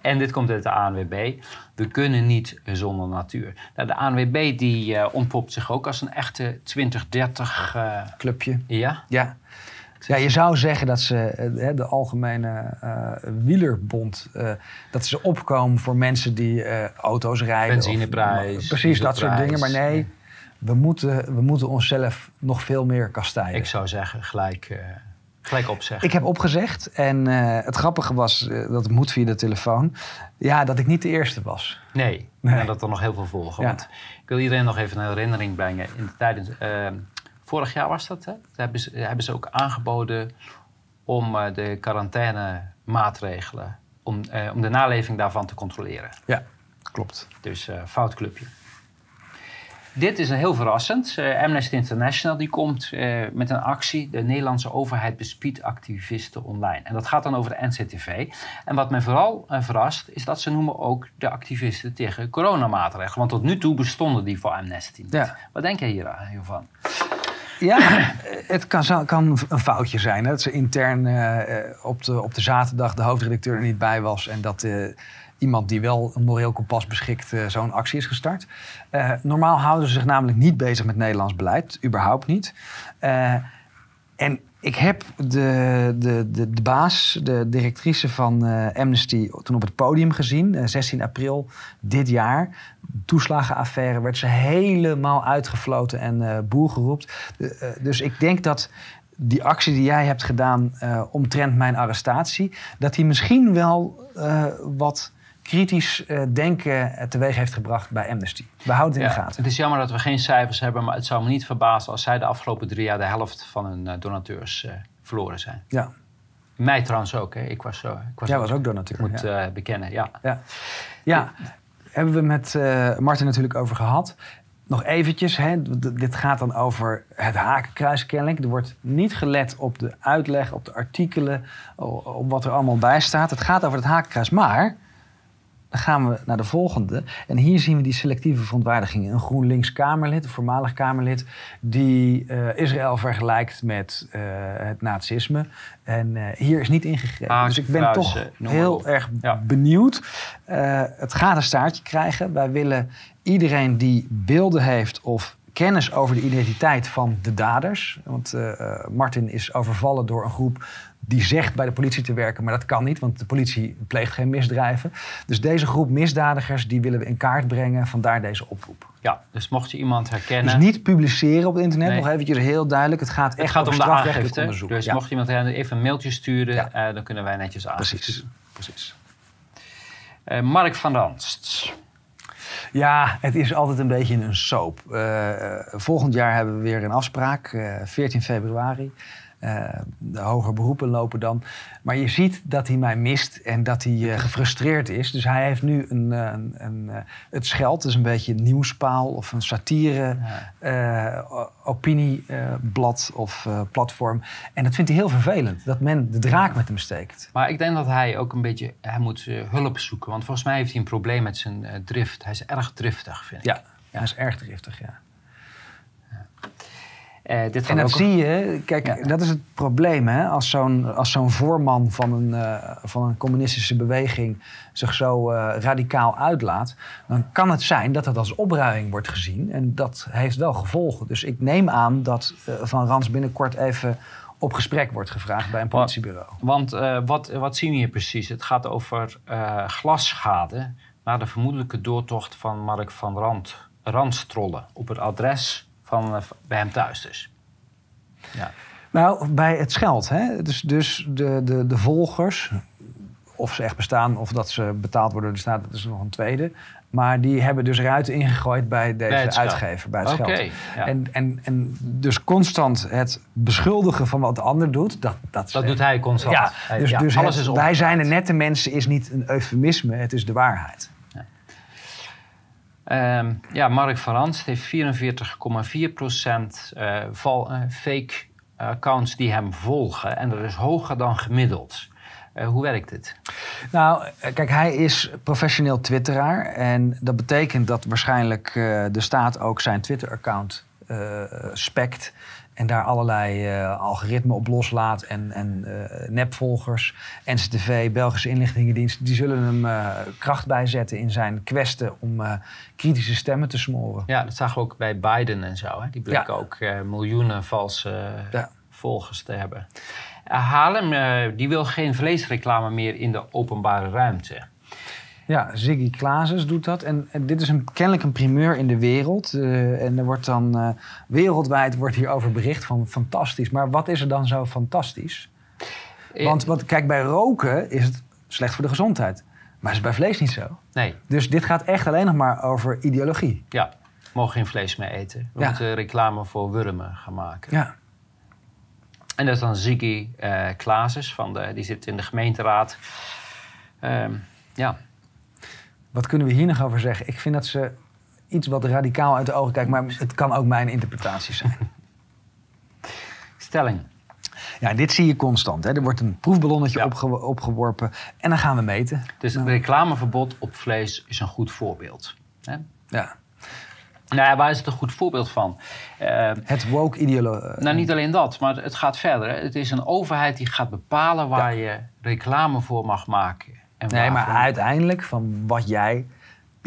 En dit komt uit de ANWB. We kunnen niet zonder natuur. Nou, de ANWB die eh, ontpopt zich ook als een echte 2030... eh Clubje. ja, Ja. Ja, je zou zeggen dat ze eh, de algemene uh, wielerbond, uh, dat ze opkomen voor mensen die uh, auto's rijden. Benzineprijs. Of, precies, dat soort dingen. Maar nee, we moeten, we moeten onszelf nog veel meer kastijden. Ik zou zeggen, gelijk, gelijk opzeggen. Ik heb opgezegd en het grappige was, dat het moet via de telefoon, ja, dat ik niet de eerste was. Nee, nee. en dat er nog heel veel volgen. Ja. Want ik wil iedereen nog even een herinnering brengen. In de tijdens Vorig jaar was dat, hè? hebben ze, hebben ze ook aangeboden om uh, de quarantainemaatregelen, om, uh, om de naleving daarvan te controleren. Ja, klopt. Dus uh, fout clubje. Dit is een heel verrassend. Amnesty International die komt met een actie. De Nederlandse overheid bespiedt activisten online. En dat gaat dan over de NCTV. En wat mij vooral verrast is dat ze noemen ook de activisten tegen coronamaatregelen. Want tot nu toe bestonden die voor Amnesty niet. Ja. Wat denk jij hiervan? Ja, het kan, kan, een foutje zijn. Hè? Dat ze intern op, de, op de zaterdag de hoofdredacteur er niet bij was. En dat iemand die wel een moreel kompas beschikt uh, zo'n actie is gestart. normaal houden ze zich namelijk niet bezig met Nederlands beleid. Überhaupt niet. en ik heb de, de, de, baas, de directrice van Amnesty, toen op het podium gezien, uh, 16 april dit jaar. Toeslagenaffaire werd ze helemaal uitgefloten en uh, boer dus ik denk dat die actie die jij hebt gedaan omtrent mijn arrestatie, dat die misschien wel wat kritisch uh, denken teweeg heeft gebracht bij Amnesty. We houden het in de gaten. Het is jammer dat we geen cijfers hebben, maar het zou me niet verbazen als zij de afgelopen drie jaar de helft van hun uh, donateurs verloren zijn. Ja. Mij trouwens ook, hè. Ik was, zo, ik was Jij was ook donateur. Moet ja. bekennen, ja. Ja, ja. hebben we met Martin natuurlijk over gehad. Nog eventjes, hè, dit gaat dan over het hakenkruis kennelijk. Er wordt niet gelet op de uitleg, op de artikelen, op wat er allemaal bij staat. Het gaat over het hakenkruis, maar dan gaan we naar de volgende. En hier zien we die selectieve verontwaardiging. Een GroenLinks Kamerlid, een voormalig Kamerlid, die uh, Israël vergelijkt met uh, het nazisme. En uh, hier is niet ingegrepen. Ah, dus ik ben toch heel erg ja. benieuwd. het gaat een staartje krijgen. Wij willen iedereen die beelden heeft of kennis over de identiteit van de daders. Want Martin is overvallen door een groep die zegt bij de politie te werken, maar dat kan niet, want de politie pleegt geen misdrijven. Dus deze groep misdadigers, die willen we in kaart brengen, vandaar deze oproep. Ja, dus mocht je iemand herkennen... Dus niet publiceren op het internet, nee. nog eventjes heel duidelijk. Het gaat echt het gaat om de aangifte. onderzoek. Dus mocht je iemand even een mailtje sturen, ja. uh, dan kunnen wij netjes aan. Precies, precies. Uh, Mark van Ranst. Ja, het is altijd een beetje een soap. Uh, volgend jaar hebben we weer een afspraak, 14 februari. Uh, de hoger beroepen lopen dan. Maar je ziet dat hij mij mist en dat hij uh, gefrustreerd is. Dus hij heeft nu een, uh, een, een het Scheld, dus een beetje een nieuwspaal of een satire opinieblad of platform. En dat vindt hij heel vervelend, dat men de draak met hem steekt. Maar ik denk dat hij ook een beetje, hij moet hulp zoeken. Want volgens mij heeft hij een probleem met zijn drift. Hij is erg driftig, vind ik. Ja, hij is erg driftig, ja. Uh, dit en dat zie je, kijk, dat is het probleem. Hè? Als zo'n zo'n voorman van een, uh, van een communistische beweging zich zo uh, radicaal uitlaat, dan kan het zijn dat dat als opruiming wordt gezien. En dat heeft wel gevolgen. Dus ik neem aan dat Van Rans binnenkort even op gesprek wordt gevraagd bij een politiebureau. Want wat, wat zien we hier precies? Het gaat over glasschade na de vermoedelijke doortocht van Mark van Rand, Randstrollen op het adres van, eh, bij hem thuis dus. Ja. Nou, bij het scheld. Hè? Dus, dus de, de, de volgers, of ze echt bestaan of dat ze betaald worden door de staat, dat is nog een tweede. Maar die hebben dus ruiten ingegooid bij deze uitgever, bij het okay, Ja. En, en, en dus constant het beschuldigen van wat de ander doet, dat, dat, dat doet hij constant. Ja, dus, dus alles is wij zijn de nette mensen is niet een eufemisme, het is de waarheid. Um, ja, Mark van Ranst heeft 44,4% uh, val, uh, fake accounts die hem volgen. En dat is hoger dan gemiddeld. Hoe werkt het? Nou, kijk, hij is professioneel twitteraar. En dat betekent dat waarschijnlijk de staat ook zijn Twitter-account spekt. En daar allerlei uh, algoritmen op loslaat en, en uh, nepvolgers. NCTV, Belgische inlichtingendienst, die zullen hem uh, kracht bijzetten in zijn kwesten om kritische stemmen te smoren. Ja, dat zagen we ook bij Biden en zo. Hè? Die bleken ook miljoenen valse, ja. volgers te hebben. Haarlem die wil geen vleesreclame meer in de openbare ruimte. Ja, Ziggy Klaases doet dat. En, en, dit is een, kennelijk een primeur in de wereld. Uh, en er wordt dan wereldwijd wordt hierover bericht van fantastisch. Maar wat is er dan zo fantastisch? Want, want kijk, bij roken is het slecht voor de gezondheid. Maar is bij vlees niet zo. Nee. Dus dit gaat echt alleen nog maar over ideologie. Ja, we mogen geen vlees meer eten. We Ja. moeten reclame voor wurmen gaan maken. Ja. En dat is dan Ziggy eh Klaases, van de, die zit in de gemeenteraad. Ehm, ja, Wat kunnen we hier nog over zeggen? Ik vind dat ze iets wat radicaal uit de ogen kijkt. Maar het kan ook mijn interpretatie zijn. <laughs> stelling. Ja, dit zie je constant. Hè. Er wordt een proefballonnetje Ja. opge- opgeworpen. En dan gaan we meten. Dus het reclameverbod op vlees is een goed voorbeeld. Hè? Ja. Nou ja, waar is het een goed voorbeeld van? Eh, Het woke ideologie. nou, niet alleen dat, maar het gaat verder. hè. Het is een overheid die gaat bepalen waar je reclame voor mag maken. En Nee, maar uiteindelijk van wat jij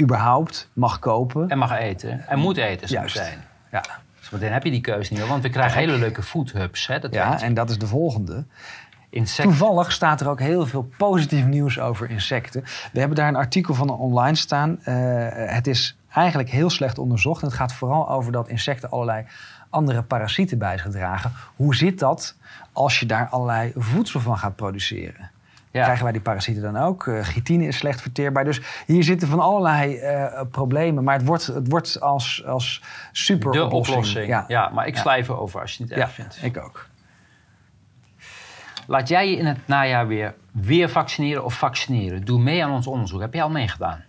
überhaupt mag kopen. En mag eten. En moet eten, Juist. zometeen. Ja, Dus meteen heb je die keuze niet meer, want we krijgen hele leuke food hubs. Hè? Dat ja, weet en dat is de volgende. Insecten. Toevallig staat er ook heel veel positief nieuws over insecten. We hebben daar een artikel van online staan. Eh, het is eigenlijk heel slecht onderzocht. En het gaat vooral over dat insecten allerlei andere parasieten bij zich dragen. Hoe zit dat als je daar allerlei voedsel van gaat produceren? Ja. Krijgen wij die parasieten dan ook? Eh chitine is slecht verteerbaar. Dus hier zitten van allerlei eh, problemen. Maar het wordt, het wordt als, als super De oplossing. Ja. Ja. maar ik Ja. sla even over als je het niet Ja, erg vindt. ik ook. Laat jij je in het najaar weer, weer vaccineren of vaccineren? Doe mee aan ons onderzoek. Heb jij al meegedaan?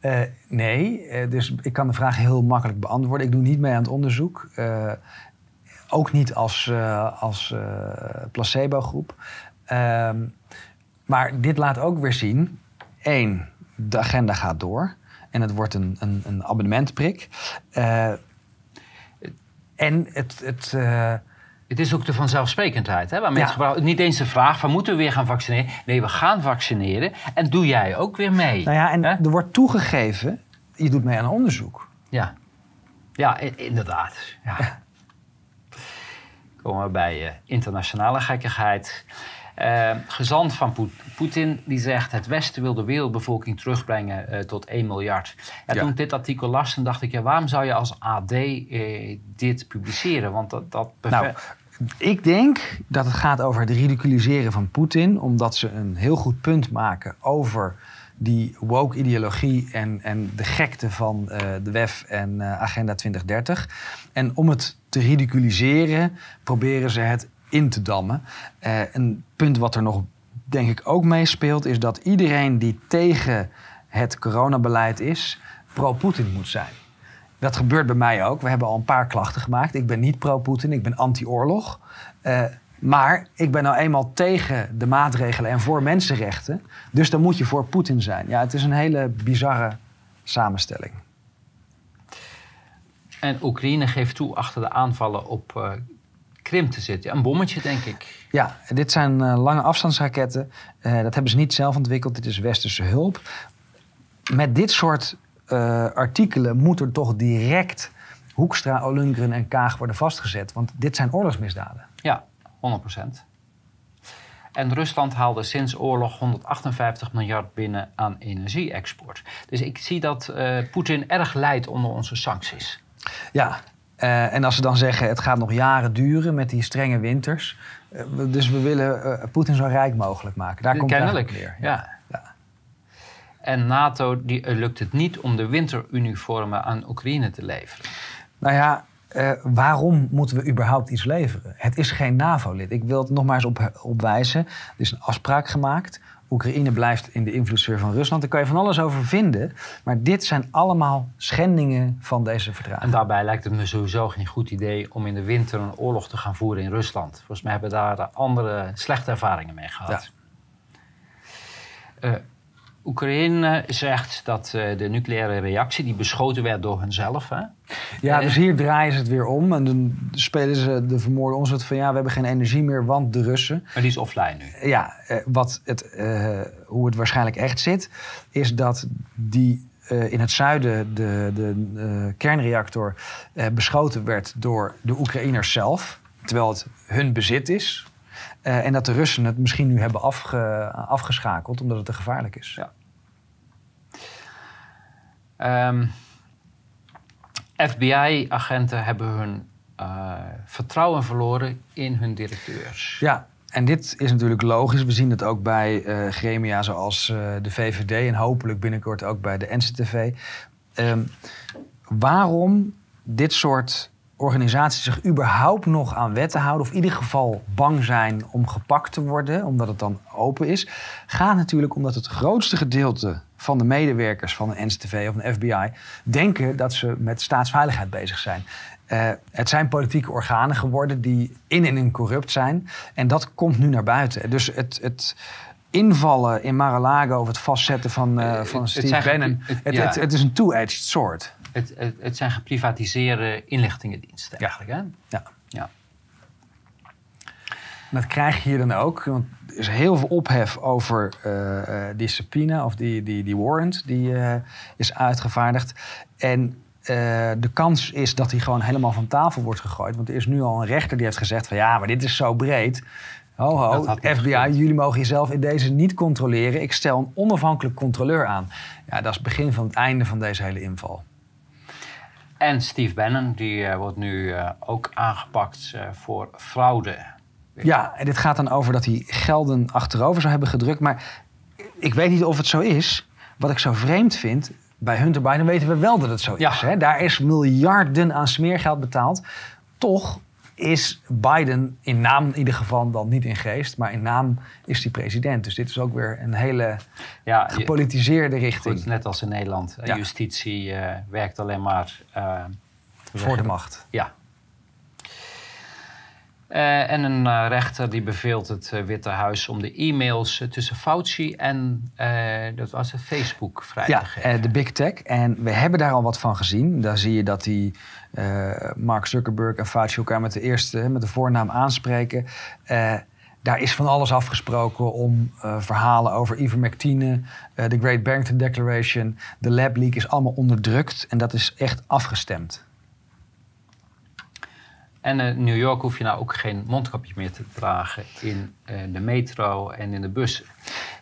Eh, nee, dus ik kan de vraag heel makkelijk beantwoorden. Ik doe niet mee aan het onderzoek. Ook niet als, als placebo-groep. Ehm, maar dit laat ook weer zien: één, de agenda gaat door. En het wordt een, een, een abonnementprik. Eh, en het. het eh, Het is ook de vanzelfsprekendheid. Hè, waar mensen Ja. gebruiken. Niet eens de vraag van moeten we weer gaan vaccineren? Nee, we gaan vaccineren. En doe jij ook weer mee? nou ja, en Hè? er wordt toegegeven: je doet mee aan onderzoek. Ja, ja inderdaad. Ja. Komen we bij eh, internationale gekkigheid. Eh, gezant van Poet- Poetin die zegt... het Westen wil de wereldbevolking terugbrengen eh, tot 1 miljard. Ja, Ja. Toen ik dit artikel las, dan dacht ik... Ja, waarom zou je als AD eh, dit publiceren? Want dat... dat Nou, ik denk dat het gaat over het ridiculiseren van Poetin, omdat ze een heel goed punt maken over die woke-ideologie en, en de gekte van de WEF en Agenda 2030. En om het te ridiculiseren, proberen ze het in te dammen. Eh, een punt wat er nog, denk ik, ook meespeelt, is dat iedereen die tegen het coronabeleid is, pro-Poetin moet zijn. Dat gebeurt bij mij ook. We hebben al een paar klachten gemaakt. Ik ben niet pro-Poetin, ik ben anti-oorlog. Eh, maar ik ben nou eenmaal tegen de maatregelen en voor mensenrechten. Dus dan moet je voor Poetin zijn. Ja, het is een hele bizarre samenstelling. En Oekraïne geeft toe achter de aanvallen op eh, Krim te zitten. Een bommetje, denk ik. Ja, dit zijn eh, lange afstandsraketten. Eh, dat hebben ze niet zelf ontwikkeld. Dit is westerse hulp. Met dit soort eh, artikelen moet er toch direct Hoekstra, Olungren en Kaag worden vastgezet. Want dit zijn oorlogsmisdaden. Ja, 100%. En Rusland haalde sinds oorlog 158 miljard binnen aan energie-export. Dus ik zie dat Poetin erg lijdt onder onze sancties. Ja, eh, en als ze dan zeggen het gaat nog jaren duren met die strenge winters. eh, dus we willen eh, Poetin zo rijk mogelijk maken. Daar komt Kennelijk, neer. ja. Ja. En NATO die, lukt het niet om de winteruniformen aan Oekraïne te leveren. Nou ja, waarom moeten we überhaupt iets leveren? Het is geen NAVO-lid. Ik wil het nog maar eens op, op wijzen. Er is een afspraak gemaakt. Oekraïne blijft in de invloedssfeer van Rusland. Daar kan je van alles over vinden. Maar dit zijn allemaal schendingen van deze En verdragen. daarbij lijkt het me sowieso geen goed idee om in de winter een oorlog te gaan voeren in Rusland. Volgens mij hebben we daar andere slechte ervaringen mee gehad. Eh, Oekraïne zegt dat eh, de nucleaire reactie die beschoten werd door hunzelf. Hè? Ja, Eh, dus hier draaien ze het weer om. En dan spelen ze de vermoorde ons het van... ja, we hebben geen energie meer, want de Russen... Maar die is offline nu. Ja, eh, wat het, hoe het waarschijnlijk echt zit, is dat die in het zuiden de, de kernreactor beschoten werd door de Oekraïners zelf. terwijl het hun bezit is. En dat de Russen het misschien nu hebben afge- afgeschakeld omdat het te gevaarlijk is. Ja. Ehm, FBI-agenten hebben hun eh, vertrouwen verloren in hun directeurs. Ja, en dit is natuurlijk logisch. We zien het ook bij eh, gremia zoals eh, de VVD en hopelijk binnenkort ook bij de NCTV. Ehm, waarom dit soort organisaties zich überhaupt nog aan wetten houden, of in ieder geval bang zijn om gepakt te worden, omdat het dan open is, gaat natuurlijk omdat het grootste gedeelte van de medewerkers van de NCTV of de FBI denken dat ze met staatsveiligheid bezig zijn. Eh, het zijn politieke organen geworden die in en in corrupt zijn. En dat komt nu naar buiten. Dus het, het invallen in Mar-a-Lago of het vastzetten van, eh, Eh, van het Steve Bannon... het- Het, ja. het, het is een two-edged sword. Het, het, het zijn geprivatiseerde inlichtingendiensten Ja. eigenlijk. Hè? Ja. Ja. Dat krijg je hier dan ook. Want er is heel veel ophef over eh, eh, die subpoena of die, die, die warrant die eh, is uitgevaardigd. En de kans is dat hij gewoon helemaal van tafel wordt gegooid. Want er is nu al een rechter die heeft gezegd van ja, maar dit is zo breed. Ho, ho, FBI, jullie mogen jezelf in deze niet controleren. Ik stel een onafhankelijk controleur aan. Ja, dat is het begin van het einde van deze hele inval. En Steve Bannon, die eh, wordt nu eh, ook aangepakt eh, voor fraude. Ja, en dit gaat dan over dat hij gelden achterover zou hebben gedrukt. Maar ik weet niet of het zo is. Wat ik zo vreemd vind, bij Hunter Biden weten we wel dat het zo Ja. is. Hè? Daar is miljarden aan smeergeld betaald. Toch is Biden in naam in ieder geval dan niet in geest, maar in naam is hij president. Dus dit is ook weer een hele Ja, gepolitiseerde richting goed, net als in Nederland. Ja. Justitie eh, werkt alleen maar eh, voor de macht. Ja. Eh, en een rechter die beveelt het Witte Huis om de e-mails tussen Fauci en dat was Facebook vrij Ja, te geven. eh, de big tech. En we hebben daar al wat van gezien. Daar zie je dat die Mark Zuckerberg en Fauci elkaar met de eerste, met de voornaam aanspreken. Eh, daar is van alles afgesproken om eh, verhalen over ivermectine, eh, de Great Barrington Declaration, de lab leak is allemaal onderdrukt en dat is echt afgestemd. En in New York hoef je nou ook geen mondkapje meer te dragen in eh, de metro en in de bussen.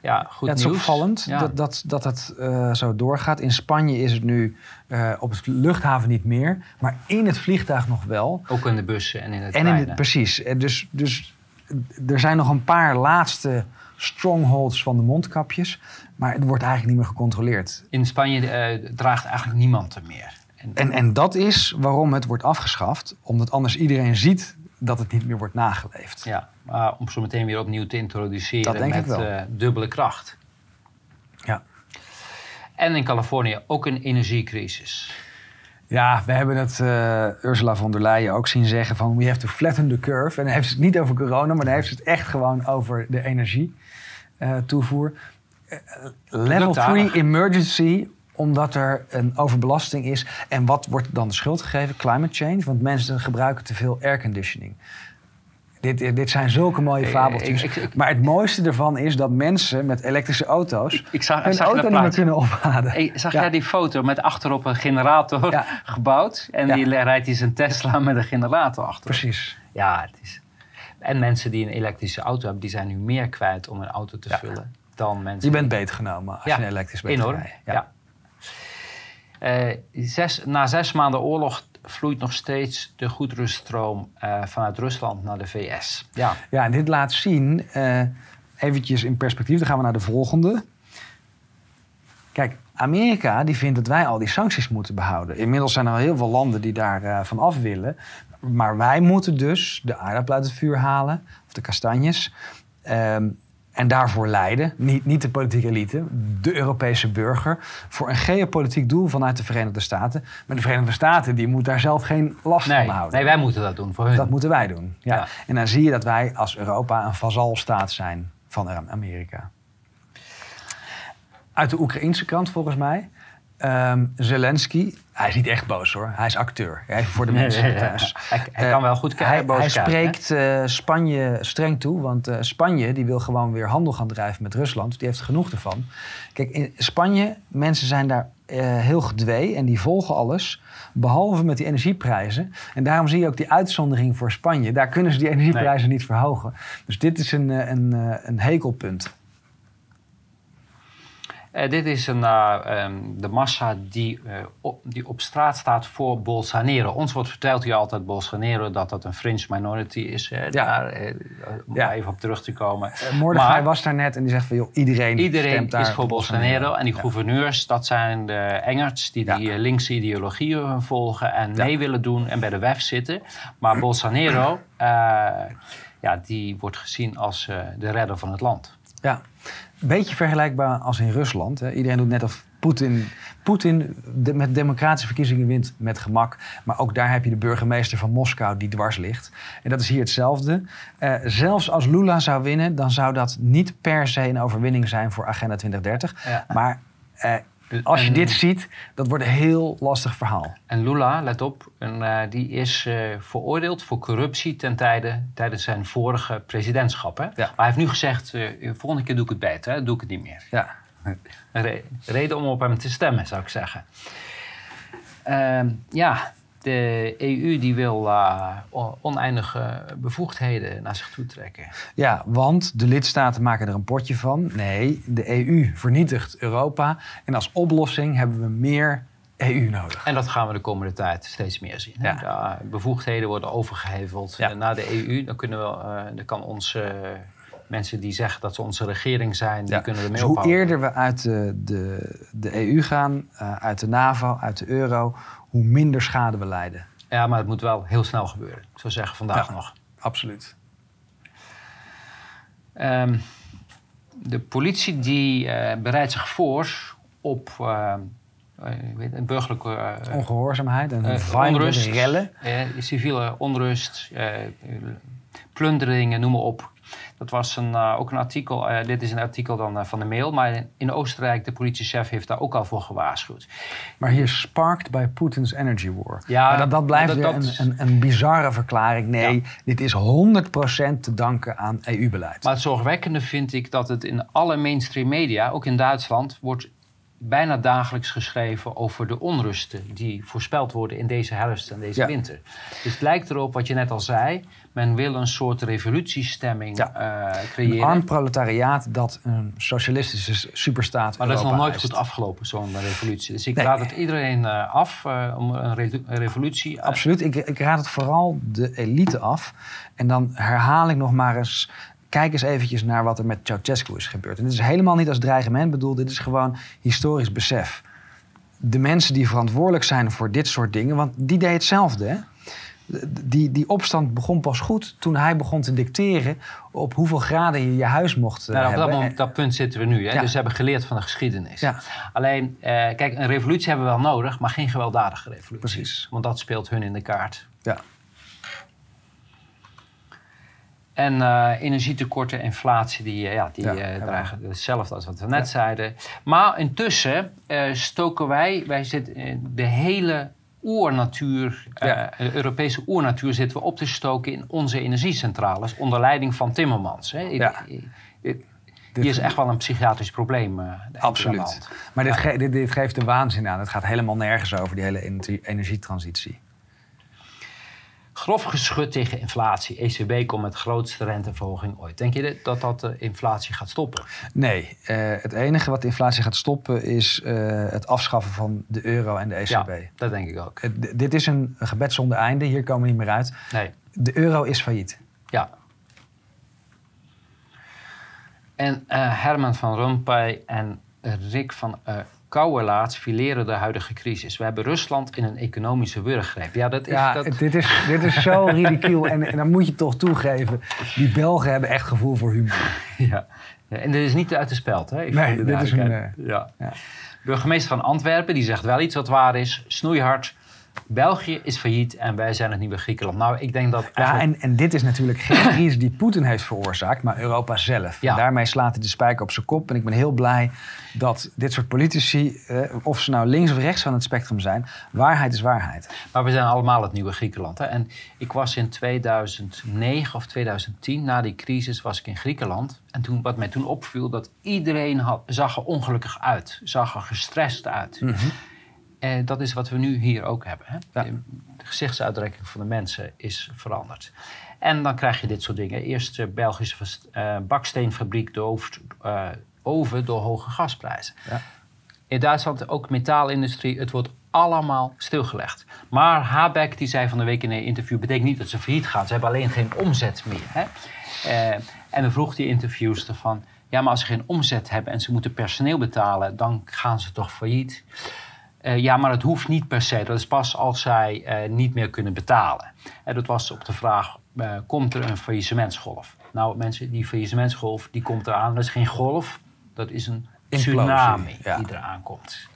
Ja, goed Ja, het is nieuws. opvallend Ja. dat, dat, dat het eh, zo doorgaat. In Spanje is het nu eh, op het luchthaven niet meer, maar in het vliegtuig nog wel. Ook in de bussen en in de En in het, precies. Dus, dus er zijn nog een paar laatste strongholds van de mondkapjes. Maar het wordt eigenlijk niet meer gecontroleerd. In Spanje eh, draagt eigenlijk niemand er meer. En, En, dat is waarom het wordt afgeschaft. Omdat anders iedereen ziet dat het niet meer wordt nageleefd. ja, maar om zo meteen weer opnieuw te introduceren met eh, dubbele kracht. Ja. En in Californië ook een energiecrisis. Ja, we hebben het eh, Ursula von der Leyen ook zien zeggen van... we have to flatten the curve. En dan heeft ze het niet over corona, maar dan heeft ze het echt gewoon over de energie eh, toevoer. Level lukt aardig. 3 emergency, omdat er een overbelasting is. En wat wordt dan de schuld gegeven? Climate change, want mensen gebruiken te veel airconditioning. Dit, dit zijn zulke mooie Ik- fabeltjes. ik- ik- maar het mooiste ervan is dat mensen met elektrische auto's... Ik zag, hun zag auto niet meer kunnen opladen. Zag Ja. jij die foto met achterop een generator Ja. <laughs> gebouwd? En Ja. die rijdt hij zijn Tesla met een generator achterop. Precies. Ja, het is... En mensen die een elektrische auto hebben, die zijn nu meer kwijt om een auto te vullen dan mensen. Je bent beetgenomen als Ja, je een elektrisch bent enorm. Ja. Eh, zes, na zes maanden oorlog vloeit nog steeds de goederenstroom eh, vanuit Rusland naar de VS. Ja, Ja, en dit laat zien, eh eventjes in perspectief, dan gaan we naar de volgende. Kijk, Amerika die vindt dat wij al die sancties moeten behouden. Inmiddels zijn er al heel veel landen die daar van af willen. Maar wij moeten dus de aardappelen uit het vuur halen, of de kastanjes. Ehm, en daarvoor leiden, niet, niet de politieke elite, de Europese burger, voor een geopolitiek doel vanuit de Verenigde Staten. Maar de Verenigde Staten die moet daar zelf geen last nee, van houden. nee, wij moeten dat doen voor hun. Dat moeten wij doen. Ja. Ja. En dan zie je dat wij als Europa een vazalstaat zijn van Amerika. Uit de Oekraïnse kant volgens mij. Ehm, Zelensky, hij is niet echt boos hoor. Hij is acteur. Hij is voor de mensen <laughs> thuis. Hij, hij Eh, kan wel goed Hij, kijken. hij hè? spreekt eh, Spanje streng toe, want eh, Spanje die wil gewoon weer handel gaan drijven met Rusland. Die heeft genoeg ervan. Kijk, in Spanje, mensen zijn daar heel gedwee en die volgen alles. Behalve met die energieprijzen. En daarom zie je ook die uitzondering voor Spanje. Daar kunnen ze die energieprijzen niet verhogen. Dus dit is een, een, een hekelpunt. Eh, dit is een, eh, ehm, de massa die, eh, op, die op straat staat voor Bolsonaro. Ons wordt verteld hier altijd Bolsonaro dat dat een fringe minority is. Hè, daar, om Ja. even op terug te komen. Maar- was daar net en die zegt van joh, iedereen, Iedereen stemt daar is voor Bolsonaro. En die Ja. gouverneurs, dat zijn de Engerts die Ja. die linkse ideologieën volgen en Ja. mee willen doen en bij de WEF zitten. Maar Bolsonaro, ja, die wordt gezien als de redder van het land. Ja, een beetje vergelijkbaar als in Rusland. Hè. Iedereen doet net of Poetin, Poetin de- met democratische verkiezingen wint met gemak. Maar ook daar heb je de burgemeester van Moskou die dwars ligt. En dat is hier hetzelfde. Eh, zelfs als Lula zou winnen, dan zou dat niet per se een overwinning zijn voor Agenda 2030. Ja. Maar eh, als je En- dit ziet, dat wordt een heel lastig verhaal. En Lula, let op, en, eh, die is eh, veroordeeld voor corruptie ten tijde, tijdens zijn vorige presidentschap. Hè? Maar hij heeft nu gezegd, de volgende keer doe ik het beter, hè? doe ik het niet meer. Ja. Re- reden om op hem te stemmen, zou ik zeggen. Ehm, ja, de EU die wil eh, oneindige bevoegdheden naar zich toe trekken. Ja, want de lidstaten maken er een potje van. Nee, de EU vernietigt Europa. En als oplossing hebben we meer EU nodig. En dat gaan we de komende tijd steeds meer zien. hè. Ja. De bevoegdheden worden overgeheveld Ja. eh, naar de EU. Dan, kunnen we, eh, dan kan onze eh, mensen die zeggen dat ze onze regering zijn, die kunnen er dus hoe eerder we uit de, de, de EU gaan, uit de NAVO, uit de euro, hoe minder schade we lijden. Ja, maar het moet wel heel snel gebeuren. Ik zou zeggen vandaag Ja. nog. Absoluut. Ehm, de politie die eh, bereidt zich voor op ik weet, een burgerlijke eh, Ongehoorzaamheid en onrust, rellen. civiele onrust, plunderingen, noem maar op. Dat was een, eh, ook een artikel, eh, dit is een artikel dan eh, van de mail, maar in Oostenrijk, de politiechef heeft daar ook al voor gewaarschuwd. Maar hier sparked by Putin's energy war. Ja, maar dat, dat blijft dat- weer dat- een, een, een bizarre verklaring. Nee, Ja. dit is 100% te danken aan EU-beleid. Maar het zorgwekkende vind ik dat het in alle mainstream media, ook in Duitsland, wordt bijna dagelijks geschreven over de onrusten die voorspeld worden in deze herfst en deze Ja. winter. Dus het lijkt erop, wat je net al zei, men wil een soort revolutiestemming Ja. eh, Een creëren. arm proletariaat dat een socialistische superstaat maar dat is nog nooit eist. goed afgelopen, zo'n revolutie. Dus ik Nee. raad het iedereen eh, af eh, om een, re- een revolutie. Absoluut. Ik, ik raad het vooral de elite af. En dan herhaal ik nog maar eens... Kijk eens eventjes naar wat er met Ceausescu is gebeurd. En dit is helemaal niet als dreigement bedoeld. Dit is gewoon historisch besef. De mensen die verantwoordelijk zijn voor dit soort dingen... want die deed hetzelfde, hè? Die, die opstand begon pas goed toen hij begon te dicteren... op hoeveel graden je je huis mocht eh, Nou, op dat, hebben. moment- dat punt zitten we nu. Hè? Ja. Dus we hebben geleerd van de geschiedenis. Ja. Alleen, eh, kijk, een revolutie hebben we wel nodig, maar geen gewelddadige revolutie. Precies. Want dat speelt hun in de kaart. Ja. En eh, energietekorten, inflatie, die, eh, ja, die Ja, dreigen hetzelfde als wat we net zeiden. Maar intussen stoken wij, wij zitten de hele oernatuur, eh, Ja. de Europese oernatuur zitten we op te stoken in onze energiecentrales onder leiding van Timmermans. Hè. Ja. hier is echt wel een psychiatrisch probleem. eh, Absoluut. Maar dit, ge- dit, dit geeft de waanzin aan. Het gaat helemaal nergens over, die hele energie- energietransitie. Grof geschud tegen inflatie. ECB komt met de grootste renteverhoging ooit. Denk je dat dat de inflatie gaat stoppen? Nee, eh, het enige wat de inflatie gaat stoppen is eh, het afschaffen van de euro en de ECB. Ja, dat denk ik ook. Dit is een gebed zonder einde, hier komen we niet meer uit. Nee, De euro is failliet. ja. En eh, Herman van Rompuy en Rick van Kouwerlaats fileren de huidige crisis. We hebben Rusland in een economische wurggreep. Ja, dat is... Ja, dat... dit is, dit is zo <laughs> ridicuul. En, en dan moet je toch toegeven, die Belgen hebben echt gevoel voor humor. Ja. Ja, en dit is niet uit de speld, hè? Nee, dit is een, duidelijkheid. ja. ja. Burgemeester van Antwerpen, die zegt wel iets wat waar is. Snoeihard. België is failliet en wij zijn het nieuwe Griekenland. Nou, ik denk dat Ja, en, en dit is natuurlijk geen <laughs> crisis die Poetin heeft veroorzaakt, maar Europa zelf. Ja. En daarmee slaat hij de spijker op zijn kop. En ik ben heel blij dat dit soort politici, eh, of ze nou links of rechts van het spectrum zijn, waarheid is waarheid. Maar we zijn allemaal het nieuwe Griekenland. Hè? En ik was in 2009 of 2010, na die crisis, was ik in Griekenland. En toen, wat mij toen opviel, dat iedereen had, zag er ongelukkig uit. Zag er gestrest uit. Dat is wat we nu hier ook hebben. Hè? Ja. De gezichtsuitdrukking van de mensen is veranderd. En dan krijg je dit soort dingen. Eerst de Belgische vers- eh, baksteenfabriek dooft eh, over door hoge gasprijzen. Ja. In Duitsland ook metaalindustrie. Het wordt allemaal stilgelegd. Maar Habeck die zei van de week in een interview... betekent niet dat ze failliet gaan. Ze hebben alleen geen omzet meer. Hè? Eh, en dan vroeg die interviewster van... ja, maar als ze geen omzet hebben en ze moeten personeel betalen... dan gaan ze toch failliet? Eh, ja, maar het hoeft niet per se. Dat is pas als zij eh, niet meer kunnen betalen. En dat was op de vraag, eh, komt er een faillissementsgolf? Nou mensen, die faillissementsgolf die komt eraan. Dat is geen golf, dat is een tsunami ja. die eraan komt.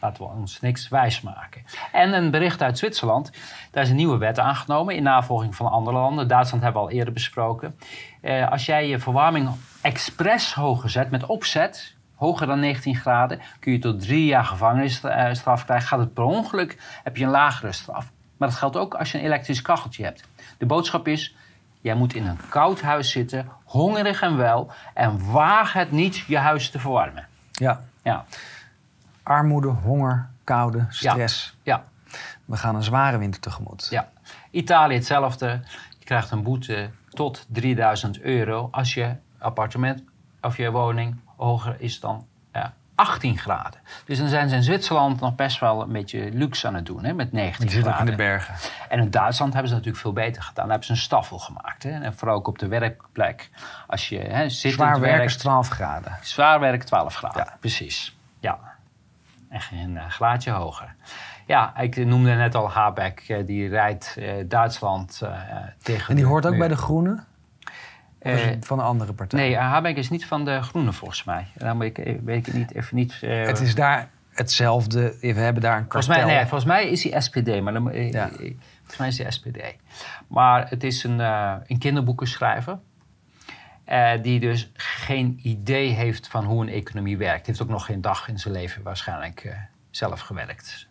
Laten we ons niks wijsmaken. En een bericht uit Zwitserland. Daar is een nieuwe wet aangenomen in navolging van andere landen. Duitsland hebben we al eerder besproken. Eh, als jij je verwarming expres hoger zet, met opzet, hoger dan 19 graden, kun je tot drie jaar gevangenisstraf krijgen. Gaat het per ongeluk, heb je een lagere straf. Maar dat geldt ook als je een elektrisch kacheltje hebt. De boodschap is, jij moet in een koud huis zitten, hongerig en wel, en waag het niet je huis te verwarmen. Ja, Ja, armoede, honger, koude, stress. ja. We gaan een zware winter tegemoet. Ja, Italië hetzelfde. Je krijgt een boete tot 3000 euro als je appartement of je woning hoger is dan eh, 18 graden. Dus dan zijn ze in Zwitserland nog best wel een beetje luxe aan het doen, hè, met 19 Die zit ook in graden. de bergen. En in Duitsland hebben ze natuurlijk veel beter gedaan. Daar hebben ze een staffel gemaakt. Hè. En vooral ook op de werkplek. Als je hè, zittend Zwaar werken is werkt, 12 graden. Zwaar werk 12 graden, Ja. precies. Ja, echt een eh, glaadje hoger. Ja, ik noemde net al Habeck, eh, die rijdt eh, Duitsland tegen En die hoort ook bij de Groenen? Of Eh, het van een andere partij? Nee, eh, Habeck is niet van de Groenen volgens mij. Dan weet ik, weet ik niet, even niet... eh, Het is daar hetzelfde. We hebben daar een volgens, kartel. mij, nee, volgens mij is hij SPD, maar dan, eh, Ja. eh, volgens mij is hij SPD. Maar het is een, eh, een kinderboekenschrijver. eh, die dus geen idee heeft van hoe een economie werkt. Heeft ook nog geen dag in zijn leven waarschijnlijk eh, zelf gewerkt.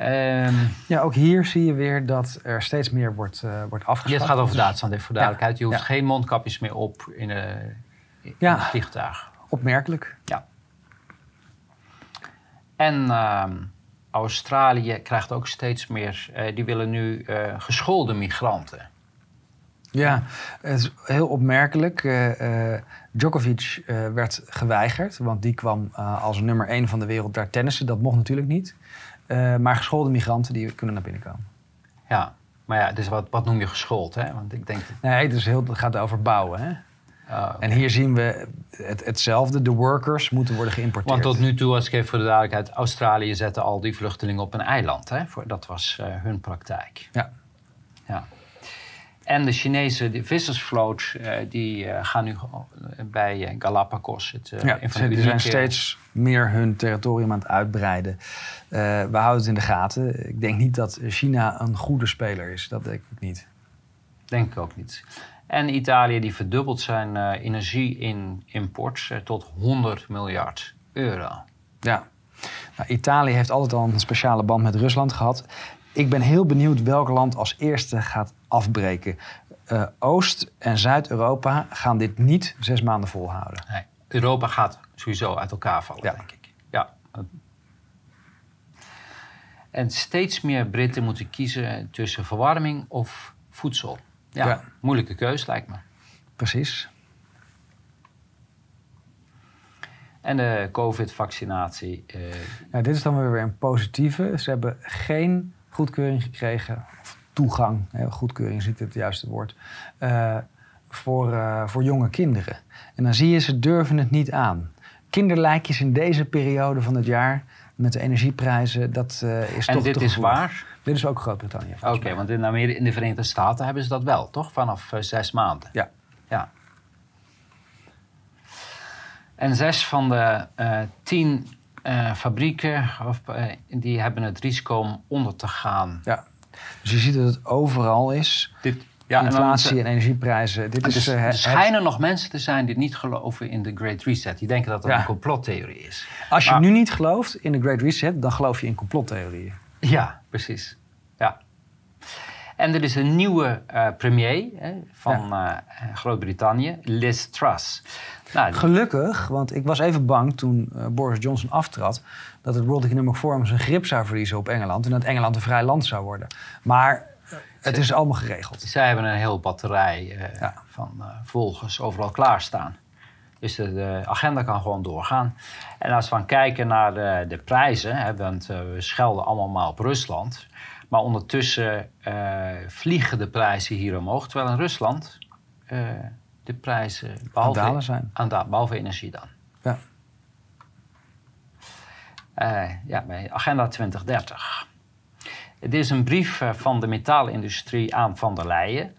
Ehm, Ja, ook hier zie je weer dat er steeds meer wordt, eh wordt ja, afgeschaft. het gaat over Duitsland, even voor duidelijkheid. Je hoeft Ja. geen mondkapjes meer op in, in Ja. het vliegtuig. Opmerkelijk. En ehm, Australië krijgt ook steeds meer... eh, die willen nu geschoolde migranten. Ja, het is heel opmerkelijk. Djokovic werd geweigerd, want die kwam als nummer 1 van de wereld daar tennissen. Dat mocht natuurlijk niet. Eh, maar geschoolde migranten die kunnen naar binnen komen. Ja, maar ja, dus wat, wat noem je geschoold, hè? Want ik denk... Nee, het, is heel, het gaat over bouwen. Hè? uh, En hier zien we het, hetzelfde. De workers moeten worden geïmporteerd. want tot nu toe, als ik even voor de duidelijkheid... Australië zette al die vluchtelingen op een eiland. Hè? Dat was eh, hun praktijk. Ja. En de Chinese de vissersvloot, eh, die eh, gaan nu bij eh, Galapagos... Het, eh, Ja, ze die zijn steeds meer hun territorium aan het uitbreiden. We houden het in de gaten. Ik denk niet dat China een goede speler is. Dat denk ik niet. Denk ik ook niet. En Italië die verdubbelt zijn eh energie-import eh, tot 100 miljard euro. Ja. Nou, Italië heeft altijd al een speciale band met Rusland gehad. Ik ben heel benieuwd welk land als eerste gaat afbreken. Eh, Oost- en Zuid-Europa gaan dit niet zes maanden volhouden. Nee, Europa gaat sowieso uit elkaar vallen, Ja. denk ik. Ja. En steeds meer Britten moeten kiezen tussen verwarming of voedsel. Ja, Ja. moeilijke keus lijkt me. Precies. En de COVID-vaccinatie. Nou, dit is dan weer een positieve. Ze hebben geen goedkeuring gekregen, of toegang, hè, goedkeuring is niet het juiste woord, eh, voor, eh, voor jonge kinderen. En dan zie je, ze durven het niet aan. Kinderlijkjes in deze periode van het jaar met de energieprijzen, dat eh, is en toch dit te is waar? Dit is ook Groot-Brittannië. Oké, want in, Amerika, in de Verenigde Staten hebben ze dat wel, toch? Vanaf zes maanden. Ja. ja. En zes van de tien fabrieken of, die hebben het risico om onder te gaan. Ja. Dus je ziet dat het overal is. Dit, Inflatie en, energieprijzen. Dit Dus is, eh, er het- schijnen nog mensen te zijn die niet geloven in de Great Reset. Die denken dat dat Ja. een complottheorie is. als je maar- nu niet gelooft in de Great Reset, dan geloof je in complottheorieën. Ja, precies. Ja. En er is een nieuwe eh, premier hè, van eh, Groot-Brittannië, Liz Truss. Nou, Gelukkig, want ik was even bang toen Boris Johnson aftrad... dat het World Economic Forum zijn grip zou verliezen op Engeland... en dat Engeland een vrij land zou worden. Maar het is allemaal geregeld. zij hebben een heel batterij eh, Ja. van eh, volgers overal klaarstaan. Dus de, de agenda kan gewoon doorgaan. En als we gaan kijken naar de, de prijzen, hè, want eh, we schelden allemaal maar op Rusland. Maar ondertussen vliegen de prijzen hier omhoog. Terwijl in Rusland de prijzen behalve, dalen zijn. aan behalve energie dan. Ja. Eh, ja, bij Agenda 2030. Het is een brief eh, van de metaalindustrie aan Van der Leyen.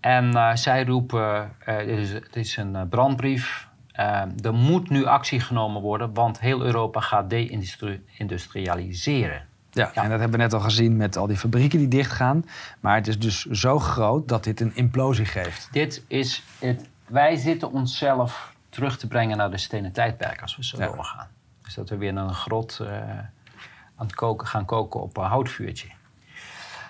En eh, zij roepen, het, is, het is een brandbrief. er moet nu actie genomen worden, want heel Europa gaat deindustrialiseren. Ja, en dat hebben we net al gezien met al die fabrieken die dichtgaan. Maar het is dus zo groot dat dit een implosie geeft. Dit is het, wij zitten onszelf terug te brengen naar de stenen tijdperk als we zo Ja. doorgaan. Dus dat we weer in een grot eh, aan het koken, gaan koken op een houtvuurtje.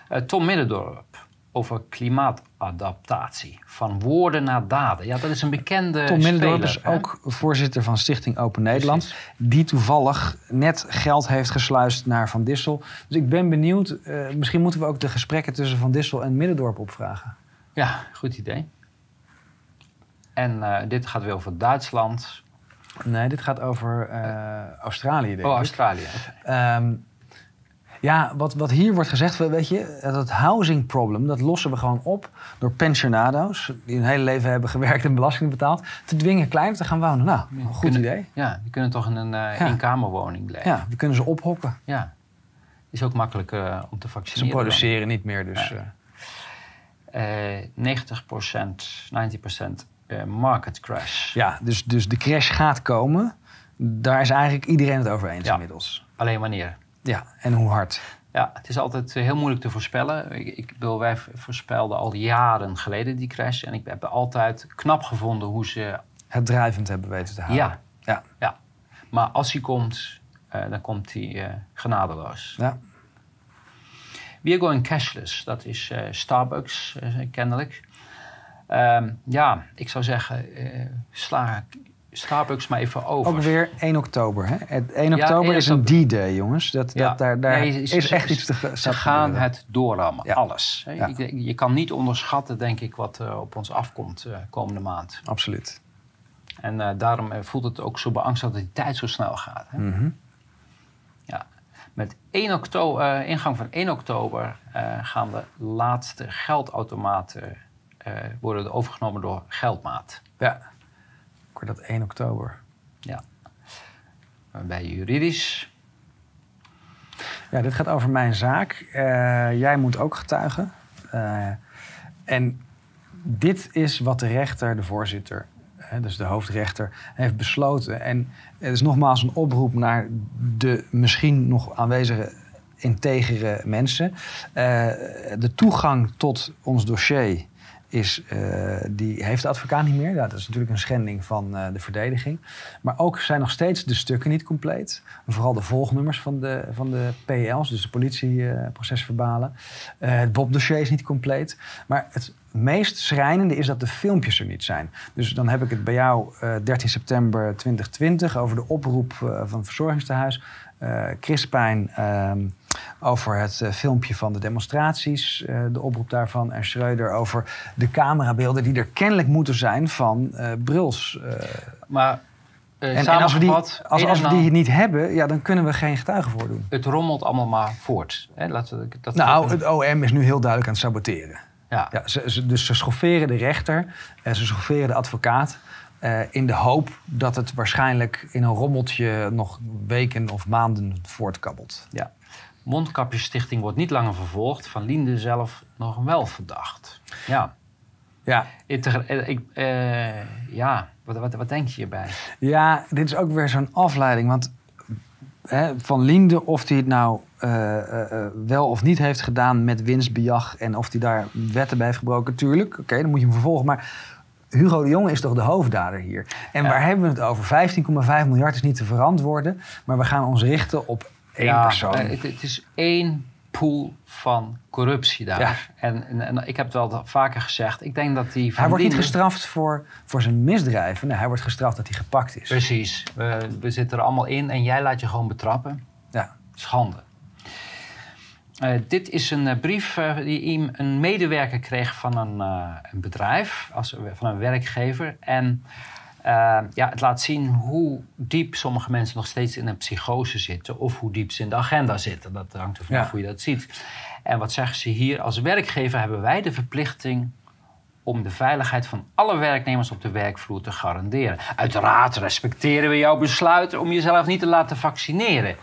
Eh, Tom Middendorp over klimaatadaptatie. Van woorden naar daden. Ja, dat is een bekende Tom Middendorp is hè? ook voorzitter van Stichting Open Nederland. Die toevallig net geld heeft gesluist naar Van Dissel. Dus ik ben benieuwd, eh, misschien moeten we ook de gesprekken tussen Van Dissel en Middendorp opvragen. Ja, goed idee. En dit gaat weer over Duitsland. Nee, dit gaat over eh, Australië, denk Oh. Australië. Ehm, ja, wat, wat hier wordt gezegd, weet je, dat housing problem, dat lossen we gewoon op door pensionado's, die hun hele leven hebben gewerkt en belasting betaald, te dwingen kleiner te gaan wonen. Nou, een goed Kunnen- idee. Ja, die kunnen toch in een eh Ja. eenkamerwoning leven. Ja, we kunnen ze ophokken. Ja. Is ook makkelijk eh, om te Ze vaccineren. produceren niet meer, dus... Ja. Eh 90%, 90% eh, market crash. ja, dus, dus de crash gaat komen. Daar is eigenlijk iedereen het over eens Ja. inmiddels. Alleen wanneer? Ja, en hoe hard. Ja, het is altijd eh, heel moeilijk te voorspellen. Ik, ik bedoel, wij voorspelden al jaren geleden die crash. En ik heb altijd knap gevonden hoe ze... Het drijvend hebben weten te houden. Ja, Ja. ja. Maar als hij komt, eh, dan komt hij eh, genadeloos. ja. We are going cashless. Dat is eh, Starbucks, eh, kennelijk. Ehm, ja, ik zou zeggen, eh, sla Starbucks maar even over. Ook weer 1 oktober. Hè? Het 1 Ja, oktober 1 is een. D-day, jongens. Dat, Ja. dat, daar daar Nee, is echt iets te Ze te gaan het doorrammen, Ja. alles. Hè. Ja. Ik denk, je kan niet onderschatten, denk ik, wat eh, op ons afkomt eh, komende maand. Absoluut. En eh, daarom voelt het ook zo beangstigend dat die tijd zo snel gaat. Hè. Mhm. Ja. Met 1 oktober, ingang van 1 oktober gaan de laatste geldautomaten worden overgenomen door Geldmaat. Ja. Ik hoor dat 1 oktober. Ja. Bij juridisch. Ja, dit gaat over mijn zaak. Eh, jij moet ook getuigen. Eh, en dit is wat de rechter, de voorzitter, hè, dus de hoofdrechter, heeft besloten. En het is nogmaals een oproep naar de misschien nog aanwezige integere mensen. Eh, de toegang tot ons dossier is, eh, die heeft de advocaat niet meer. Dat is natuurlijk een schending van eh, de verdediging. Maar ook zijn nog steeds de stukken niet compleet. Vooral de volgnummers van de, van de PL's, dus de politieprocesverbalen. Eh het Bob-dossier is niet compleet. Maar het meest schrijnende is dat de filmpjes er niet zijn. Dus dan heb ik het bij jou eh 13 september 2020 over de oproep van het verzorgingstehuis. Eh Crispijn ehm, over het eh, filmpje van de demonstraties, eh, de oproep daarvan. En Schreuder over de camerabeelden die er kennelijk moeten zijn van eh Bruls. Maar en, en als we die, als, we die niet hebben, ja, dan kunnen we geen getuigen voordoen. het rommelt allemaal maar voort. Hè? Laten we dat Nou, het OM is nu heel duidelijk aan het saboteren. ja. Ja, ze, ze- dus ze schofferen de rechter en ze schofferen de advocaat. in de hoop dat het waarschijnlijk in een rommeltje nog weken of maanden voortkabbelt. Ja. Mondkapjesstichting wordt niet langer vervolgd. Van Linde zelf nog wel verdacht. Ja. Ja, Ik, eh, ik, eh, ja. Wat, wat, wat denk je hierbij? ja dit is ook weer zo'n afleiding. Want hè, Van Liende, of hij het nou eh, wel of niet heeft gedaan met winstbejag... en of hij daar wetten bij heeft gebroken, tuurlijk. Oké, dan moet je hem vervolgen. Maar Hugo de Jonge is toch de hoofddader hier? En Ja. waar hebben we het over? 15,5 miljard is niet te verantwoorden. Maar we gaan ons richten op één Ja, persoon. eh, Het, het is één pool van corruptie daar. Ja. En, en, en ik heb het wel vaker gezegd. Ik denk dat die hij wordt niet gestraft voor, voor zijn misdrijven. Nee, hij wordt gestraft dat hij gepakt is. Precies. We, we zitten er allemaal in en jij laat je gewoon betrappen. Ja. Schande. Eh, dit is een eh, brief eh, die een medewerker kreeg van een, een bedrijf, als, van een werkgever. En eh, ja, het laat zien hoe diep sommige mensen nog steeds in een psychose zitten. Of hoe diep ze in de agenda zitten. Dat hangt er vanaf Ja. hoe je dat ziet. En wat zeggen ze hier? Als werkgever hebben wij de verplichting om de veiligheid van alle werknemers op de werkvloer te garanderen. Uiteraard respecteren we jouw besluit om jezelf niet te laten vaccineren.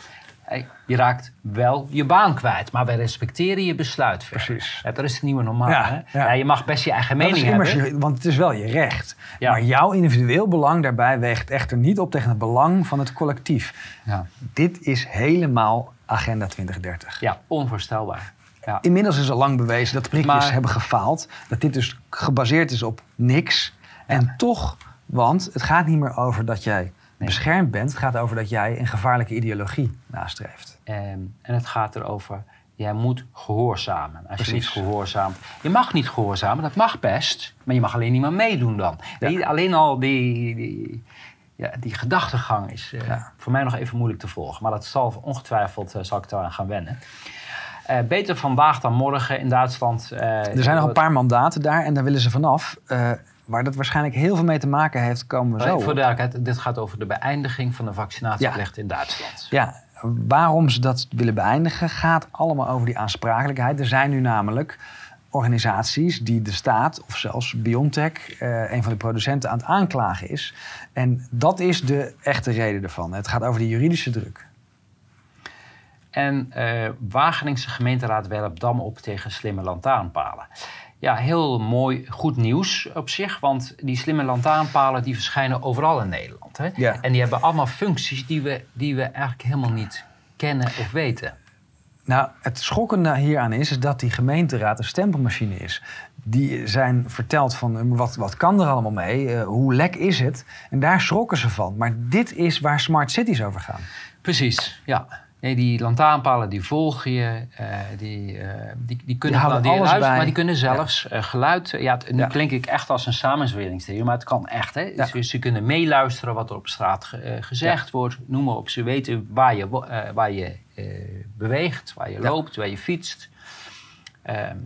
Hey, Je raakt wel je baan kwijt, maar wij respecteren je besluit. verder. Precies. Ja, dat is het nieuwe normaal. Ja, hè? ja. Je mag best je eigen mening immers hebben. want het is wel je recht. Maar jouw individueel belang daarbij weegt echter niet op tegen het belang van het collectief. Ja. Dit is helemaal Agenda 2030. ja, onvoorstelbaar. Ja. Inmiddels is al lang bewezen dat prikjes Maar- hebben gefaald. Dat dit dus gebaseerd is op niks. En toch, want het gaat niet meer over dat jij beschermd bent. Het gaat over dat jij een gevaarlijke ideologie nastreeft. Ehm, en het gaat erover, jij moet gehoorzamen. Als je Precies. niet gehoorzaamt... Je mag niet gehoorzamen, dat mag best. Maar je mag alleen niet meer meedoen dan. Die- alleen al die, die, ja, die gedachtegang is eh, Ja. voor mij nog even moeilijk te volgen. Maar dat zal ongetwijfeld eh, zal ik eraan gaan wennen. Eh, beter vandaag dan morgen in Duitsland. Er zijn nog een paar mandaten daar en daar willen ze vanaf. Waar dat waarschijnlijk heel veel mee te maken heeft, komen we zo. Voor de duidelijkheid, dit gaat over de beëindiging van de vaccinatieplicht in Duitsland. Ja, waarom ze dat willen beëindigen gaat allemaal over die aansprakelijkheid. Er zijn nu namelijk organisaties die de staat, of zelfs BioNTech, eh, een van de producenten, aan het aanklagen is. En dat is de echte reden ervan. Het gaat over de juridische druk. En eh Wageningse gemeenteraad werpt dam op tegen slimme lantaarnpalen. Ja, heel mooi, goed nieuws op zich. Want die slimme lantaarnpalen die verschijnen overal in Nederland. Hè? Ja. En die hebben allemaal functies die we, die we eigenlijk helemaal niet kennen of weten. Nou, het schokkende hieraan is, is dat die gemeenteraad een stempelmachine is. Die zijn verteld van eh, wat, wat kan er allemaal mee, eh, hoe lek is het. En daar schrokken ze van. Maar dit is waar smart cities over gaan. Precies, ja. Nee, die lantaarnpalen die volgen je, eh, die, eh, die, die kunnen die alles luisteren, bij. maar die kunnen zelfs eh, geluid. Ja, het, nu Ja. klink ik echt als een samenzweringstheorie, maar het kan echt. Hè? Ja. Ze, ze kunnen meeluisteren wat er op straat ge- gezegd wordt, noem maar op. Ze weten waar je, waar je beweegt, waar je loopt, waar je fietst. Ehm,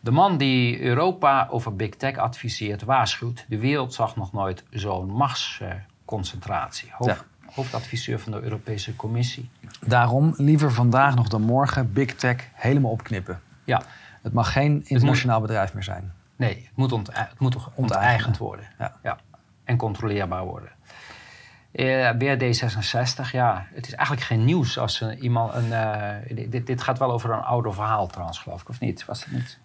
de man die Europa over big tech adviseert, waarschuwt. De wereld zag nog nooit zo'n machtsconcentratie. Hoofd, Hoofdadviseur van de Europese Commissie. Daarom liever vandaag nog dan morgen big tech helemaal opknippen. Ja, Het mag geen internationaal bedrijf meer zijn. nee, het moet, ont, het moet toch onteigend worden. Ja. En controleerbaar worden. Eh, weer D66, ja, het is eigenlijk geen nieuws als er iemand een. eh, dit, dit gaat wel over een ouder verhaal trouwens, geloof ik, of niet? Was dat niet?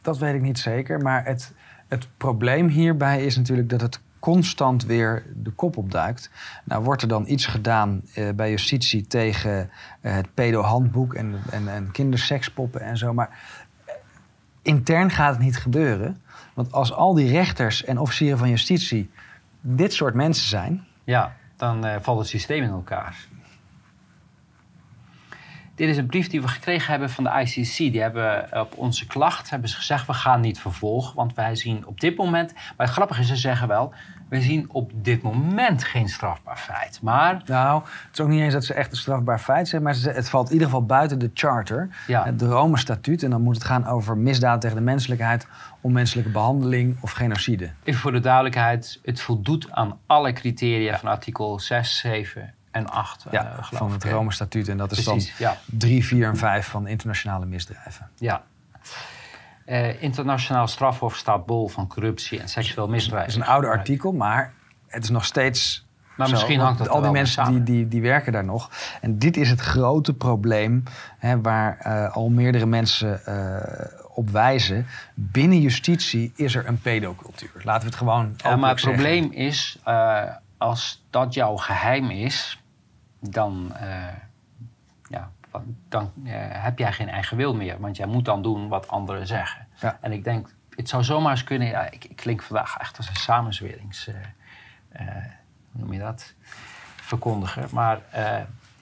Dat weet ik niet zeker. Maar het, het probleem hierbij is natuurlijk dat het constant weer de kop opduikt. Nou wordt er dan iets gedaan eh, bij justitie tegen eh, het pedo-handboek en, en, en kindersekspoppen en zo. Maar eh, intern gaat het niet gebeuren. Want als al die rechters en officieren van justitie dit soort mensen zijn... Ja, dan valt het systeem in elkaar. Dit is een brief die we gekregen hebben van de ICC. Die hebben op onze klacht hebben ze gezegd: we gaan niet vervolgen, want wij zien op dit moment. Maar het grappige is, ze zeggen wel: we zien op dit moment geen strafbaar feit. Maar Nou, het is ook niet eens dat ze echt een strafbaar feit zijn... maar het valt in ieder geval buiten de charter, Ja. het Rome-statuut... en dan moet het gaan over misdaad tegen de menselijkheid... onmenselijke behandeling of genocide. even voor de duidelijkheid: het voldoet aan alle criteria van artikel 6, 7 en 8. eh, geloof van het ik, hè? Rome-statuut. En dat is Precies, dan 3, 4 en 5 van internationale misdrijven. ja. Eh, internationaal strafhof staat bol van corruptie en seksueel misdrijf. Het is een oude artikel, maar het is nog steeds. Maar zo, misschien hangt dat Al die mensen die, die, die werken daar nog. En dit is het grote probleem hè, waar eh, al meerdere mensen op wijzen. Binnen justitie is er een pedocultuur. Laten we het gewoon. Ja, maar openlijk het zeggen. probleem is, als dat jouw geheim is, dan, eh, ja, dan eh, heb jij geen eigen wil meer. Want jij moet dan doen wat anderen zeggen. Ja. En ik denk, het zou zomaar eens kunnen... Ja, ik, ik klink vandaag echt als een samenzwerings... eh, hoe noem je dat? Verkondiger. Maar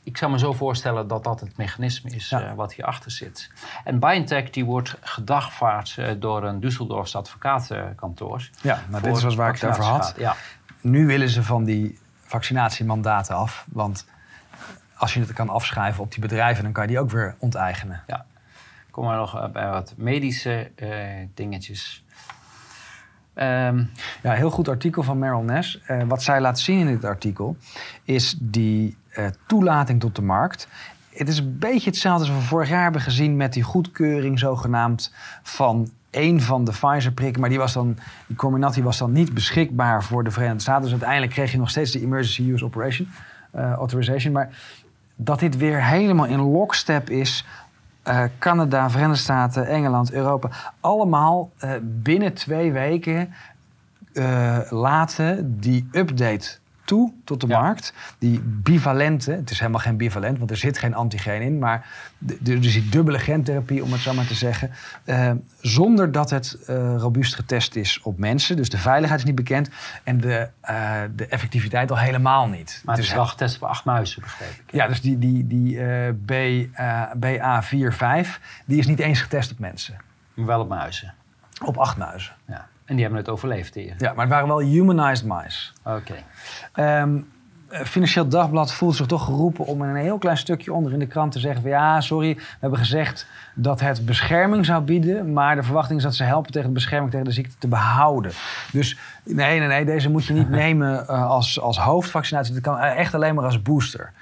ik zou me zo voorstellen dat dat het mechanisme is Ja. eh, wat hierachter zit. En BioNTech die wordt gedagvaard door een Düsseldorfs advocatenkantoor. Ja, maar dit was waar ik het over had. vaccinatiegraad. Nu willen ze van die vaccinatiemandaten af. Want als je het kan afschrijven op die bedrijven, dan kan je die ook weer onteigenen. Ja. Kom maar nog bij wat medische eh, dingetjes. Ehm, Ja, heel goed artikel van Meryl Ness. Eh, wat zij laat zien in dit artikel is die eh, toelating tot de markt. Het is een beetje hetzelfde als we vorig jaar hebben gezien met die goedkeuring zogenaamd van één van de Pfizer-prikken. Maar die, was dan, die Comirnaty was dan niet beschikbaar voor de Verenigde Staten. Dus uiteindelijk kreeg je nog steeds de Emergency Use Operation, Authorization. Maar dat dit weer helemaal in lockstep is. eh, Canada, Verenigde Staten, Engeland, Europa. Allemaal eh, binnen twee weken eh, laten die update toe tot de Ja. markt. Die bivalente, het is helemaal geen bivalent, want er zit geen antigeen in. Maar dus die dubbele gentherapie, om het zo maar te zeggen. eh, zonder dat het eh, robuust getest is op mensen. Dus de veiligheid is niet bekend. En de, eh, de effectiviteit al helemaal niet. maar het is Dus- wel getest op acht muizen, begreep ik. ja, dus die, die, die B, eh, BA45, die is niet eens getest op mensen. Maar wel op muizen. Op acht muizen. En die hebben het overleefd hier. Ja, maar het waren wel humanized mice. Oké. Ehm, eh, Financieel Dagblad voelt zich toch geroepen om in een heel klein stukje onder in de krant te zeggen: van, ja, sorry, we hebben gezegd dat het bescherming zou bieden, maar de verwachting is dat ze helpen tegen de bescherming tegen de ziekte te behouden. Dus nee, nee, nee, deze moet je niet <laughs> nemen eh, als, als hoofdvaccinatie. Dat kan eh, echt alleen maar als booster.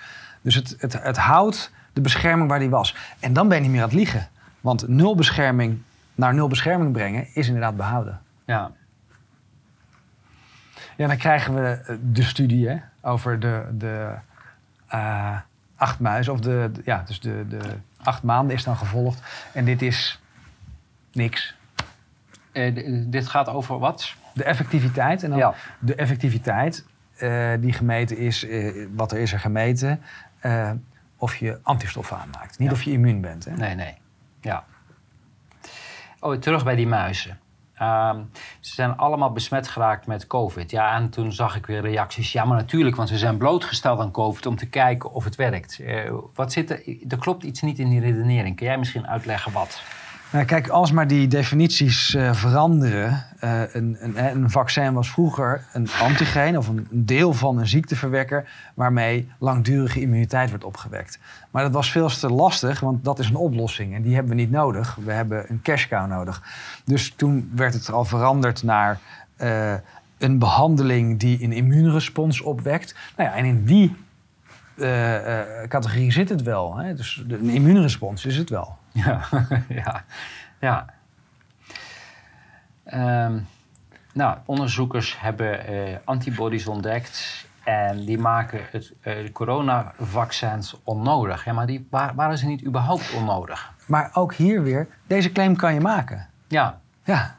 Dus het, het, het houdt de bescherming waar die was. En dan ben je niet meer aan het liegen. Want nul bescherming naar nul bescherming brengen is inderdaad behouden. Ja. Ja, dan krijgen we eh, de studie hè, over de, de eh, acht muizen. Of de, de- ja, dus de, de acht maanden is dan gevolgd. En dit is niks. Eh, dit gaat over wat? De effectiviteit. En dan Ja. de effectiviteit die gemeten is, wat er is er gemeten. of je antistoffen aanmaakt. Niet Ja. of je immuun bent. Hè? Nee, nee. Ja. Oh, terug bij die muizen. Ehm, ze zijn allemaal besmet geraakt met COVID. Ja, en toen zag ik weer reacties. Ja, maar natuurlijk, want ze zijn blootgesteld aan COVID om te kijken of het werkt. Eh, wat zit er? Er klopt iets niet in die redenering. Kun jij misschien uitleggen wat? Nou, kijk, als maar die definities eh, veranderen. eh, een, een, een vaccin was vroeger een antigeen of een deel van een ziekteverwekker waarmee langdurige immuniteit werd opgewekt. Maar dat was veel te lastig, want dat is een oplossing en die hebben we niet nodig. We hebben een cash cow nodig. Dus toen werd het al veranderd naar eh, een behandeling die een immuunrespons opwekt. Nou ja, en in die categorie zit het wel. Hè? Dus de, een immuunrespons is het wel. <laughs> Ja, <laughs> ja. ja. Ehm, nou, onderzoekers hebben eh, antibodies ontdekt en die maken het de coronavaccins onnodig. Ja, maar die, waar, waren ze niet überhaupt onnodig? Maar ook hier weer, deze claim kan je maken. Ja, Ja,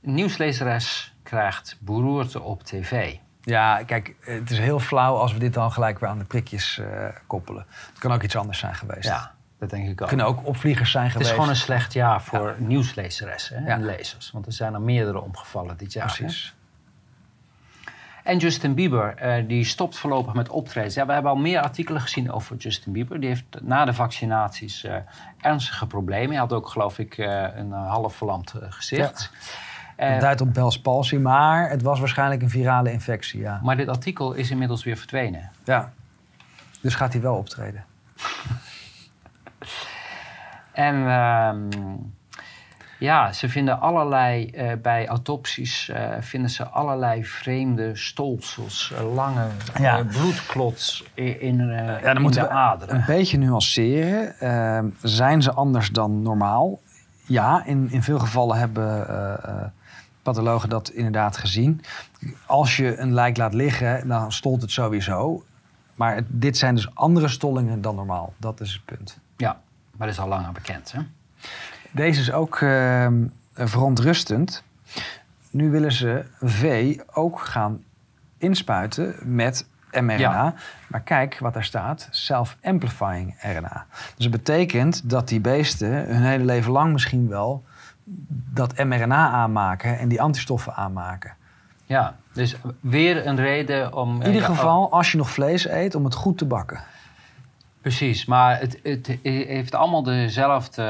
nieuwslezeres krijgt beroerte op tv. Ja kijk, het is heel flauw als we dit dan gelijk weer aan de prikjes eh, koppelen. Het kan ook iets anders zijn geweest. Ja, dat denk ik ook. Het kunnen ook opvliegers zijn Het is geweest. gewoon een slecht jaar voor nieuwslezeressen Ja. en lezers. Want er zijn er meerdere omgevallen dit jaar. hè. Precies. En Justin Bieber, eh, die stopt voorlopig met optreden. Ja, we hebben al meer artikelen gezien over Justin Bieber. Die heeft na de vaccinaties eh, ernstige problemen. Hij had ook, geloof ik, een half verlamd gezicht. Eh, Het duidt op Bell's palsy, maar het was waarschijnlijk een virale infectie. Ja. maar dit artikel is inmiddels weer verdwenen. ja. Dus gaat hij wel optreden. <laughs> En ehm, ja, ze vinden allerlei, eh, bij autopsies eh, vinden ze allerlei vreemde stolsels, eh, lange Ja. eh, bloedklots in, eh, Ja, dan in moeten de we aderen. een beetje nuanceren. Ehm, zijn ze anders dan normaal? Ja, in, in veel gevallen hebben eh, eh, pathologen dat inderdaad gezien. Als je een lijk laat liggen, dan stolt het sowieso. Maar het- dit zijn dus andere stollingen dan normaal. Dat is het punt. Ja, maar dat is al langer bekend, hè? Deze is ook ehm, verontrustend. Nu willen ze V ook gaan inspuiten met mRNA. Ja. Maar kijk wat daar staat: self-amplifying RNA. Dus het betekent dat die beesten hun hele leven lang misschien wel dat mRNA aanmaken en die antistoffen aanmaken. Ja, dus weer een reden om... In ieder ja, geval, als je nog vlees eet, om het goed te bakken. Precies, maar het, het heeft allemaal dezelfde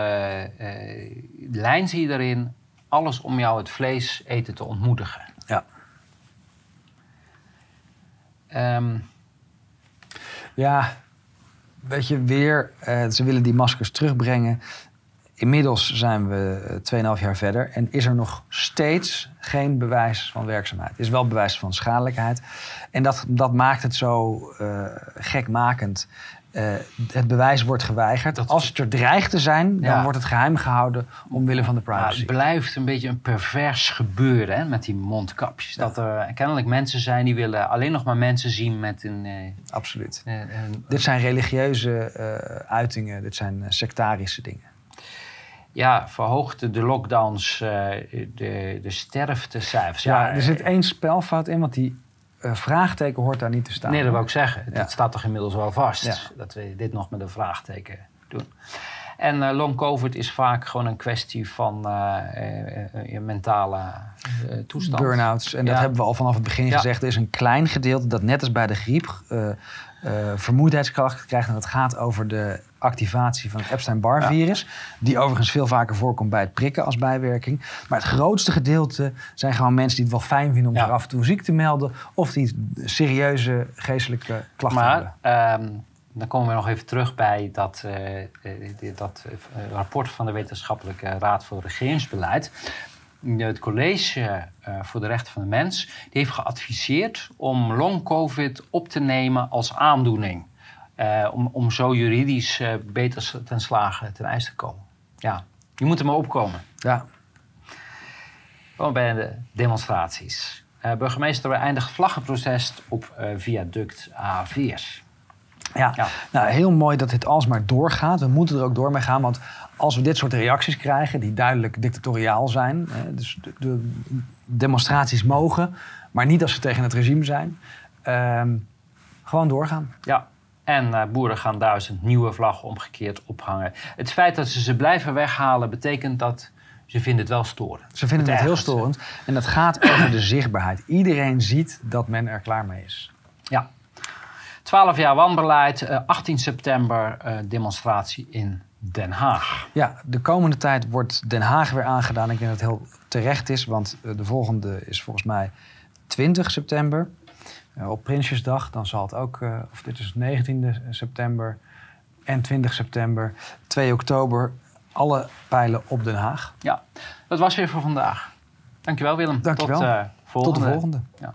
eh, lijn zie je erin. Alles om jou het vlees eten te ontmoedigen. Ja. Ehm, Ja, weet je, weer, eh, ze willen die maskers terugbrengen. Inmiddels zijn we eh, 2,5 jaar verder en is er nog steeds geen bewijs van werkzaamheid. Er is wel bewijs van schadelijkheid. En dat, dat maakt het zo eh, gekmakend. Eh, het bewijs wordt geweigerd. Dat- Als het er dreigt te zijn, dan wordt het geheim gehouden omwille van de maar privacy. het blijft een beetje een pervers gebeuren hè, met die mondkapjes. Dat er kennelijk mensen zijn die willen alleen nog maar mensen zien met een... eh, Absoluut. eh, Dit zijn religieuze eh, uitingen, dit zijn eh, sectarische dingen. Ja, verhoogt de lockdowns eh, de, de sterftecijfers. Ja, er zit één spelfout in, want die eh, vraagteken hoort daar niet te staan. Nee, dat wou ik zeggen. Ja. Dat staat toch inmiddels wel vast. Ja. Dat we dit nog met een vraagteken doen. En eh, long covid is vaak gewoon een kwestie van je mentale toestand. Burn-outs. En dat hebben we al vanaf het begin gezegd. Er is een klein gedeelte dat net als bij de griep eh, eh, vermoeidheidskracht krijgt. En dat gaat over de activatie van het Epstein-Barr-virus. Die overigens veel vaker voorkomt bij het prikken als bijwerking. Maar het grootste gedeelte zijn gewoon mensen die het wel fijn vinden om Ja. zich af en toe ziek te melden. Of die serieuze geestelijke klachten hebben. Maar ehm, dan komen we nog even terug bij dat, eh, eh, dat rapport van de Wetenschappelijke Raad voor Regeringsbeleid. Het College eh, voor de Rechten van de Mens die heeft geadviseerd om long-covid op te nemen als aandoening. Eh, om, om zo juridisch eh, beter ten slagen ten ijs te komen. Ja, die moeten maar opkomen. Ja, Gewoon bij de demonstraties. Eh, burgemeester beëindigt vlaggenprotest op viaduct A4. Ja, Ja. Nou, heel mooi dat dit alsmaar doorgaat. We moeten er ook door mee gaan. Want als we dit soort reacties krijgen, die duidelijk dictatoriaal zijn. Hè, dus de, de demonstraties mogen, maar niet als ze tegen het regime zijn. ehm, gewoon doorgaan. Ja, en eh, boeren gaan duizend nieuwe vlaggen omgekeerd ophangen. Het feit dat ze ze blijven weghalen betekent dat ze vinden het wel storend. Ze vinden het heel storend. En dat gaat over de zichtbaarheid. Iedereen ziet dat men er klaar mee is. Ja. 12 jaar wanbeleid, eh, 18 september eh, demonstratie in Den Haag. Ja, de komende tijd wordt Den Haag weer aangedaan. Ik denk dat het heel terecht is, want eh, de volgende is volgens mij 20 september. Eh, op Prinsjesdag, dan zal het ook, eh, of dit is 19 september en 20 september, 2 oktober, alle pijlen op Den Haag. Ja, dat was weer voor vandaag. Dankjewel Willem. Dankjewel. Tot, eh, Tot volgende. de volgende. Ja.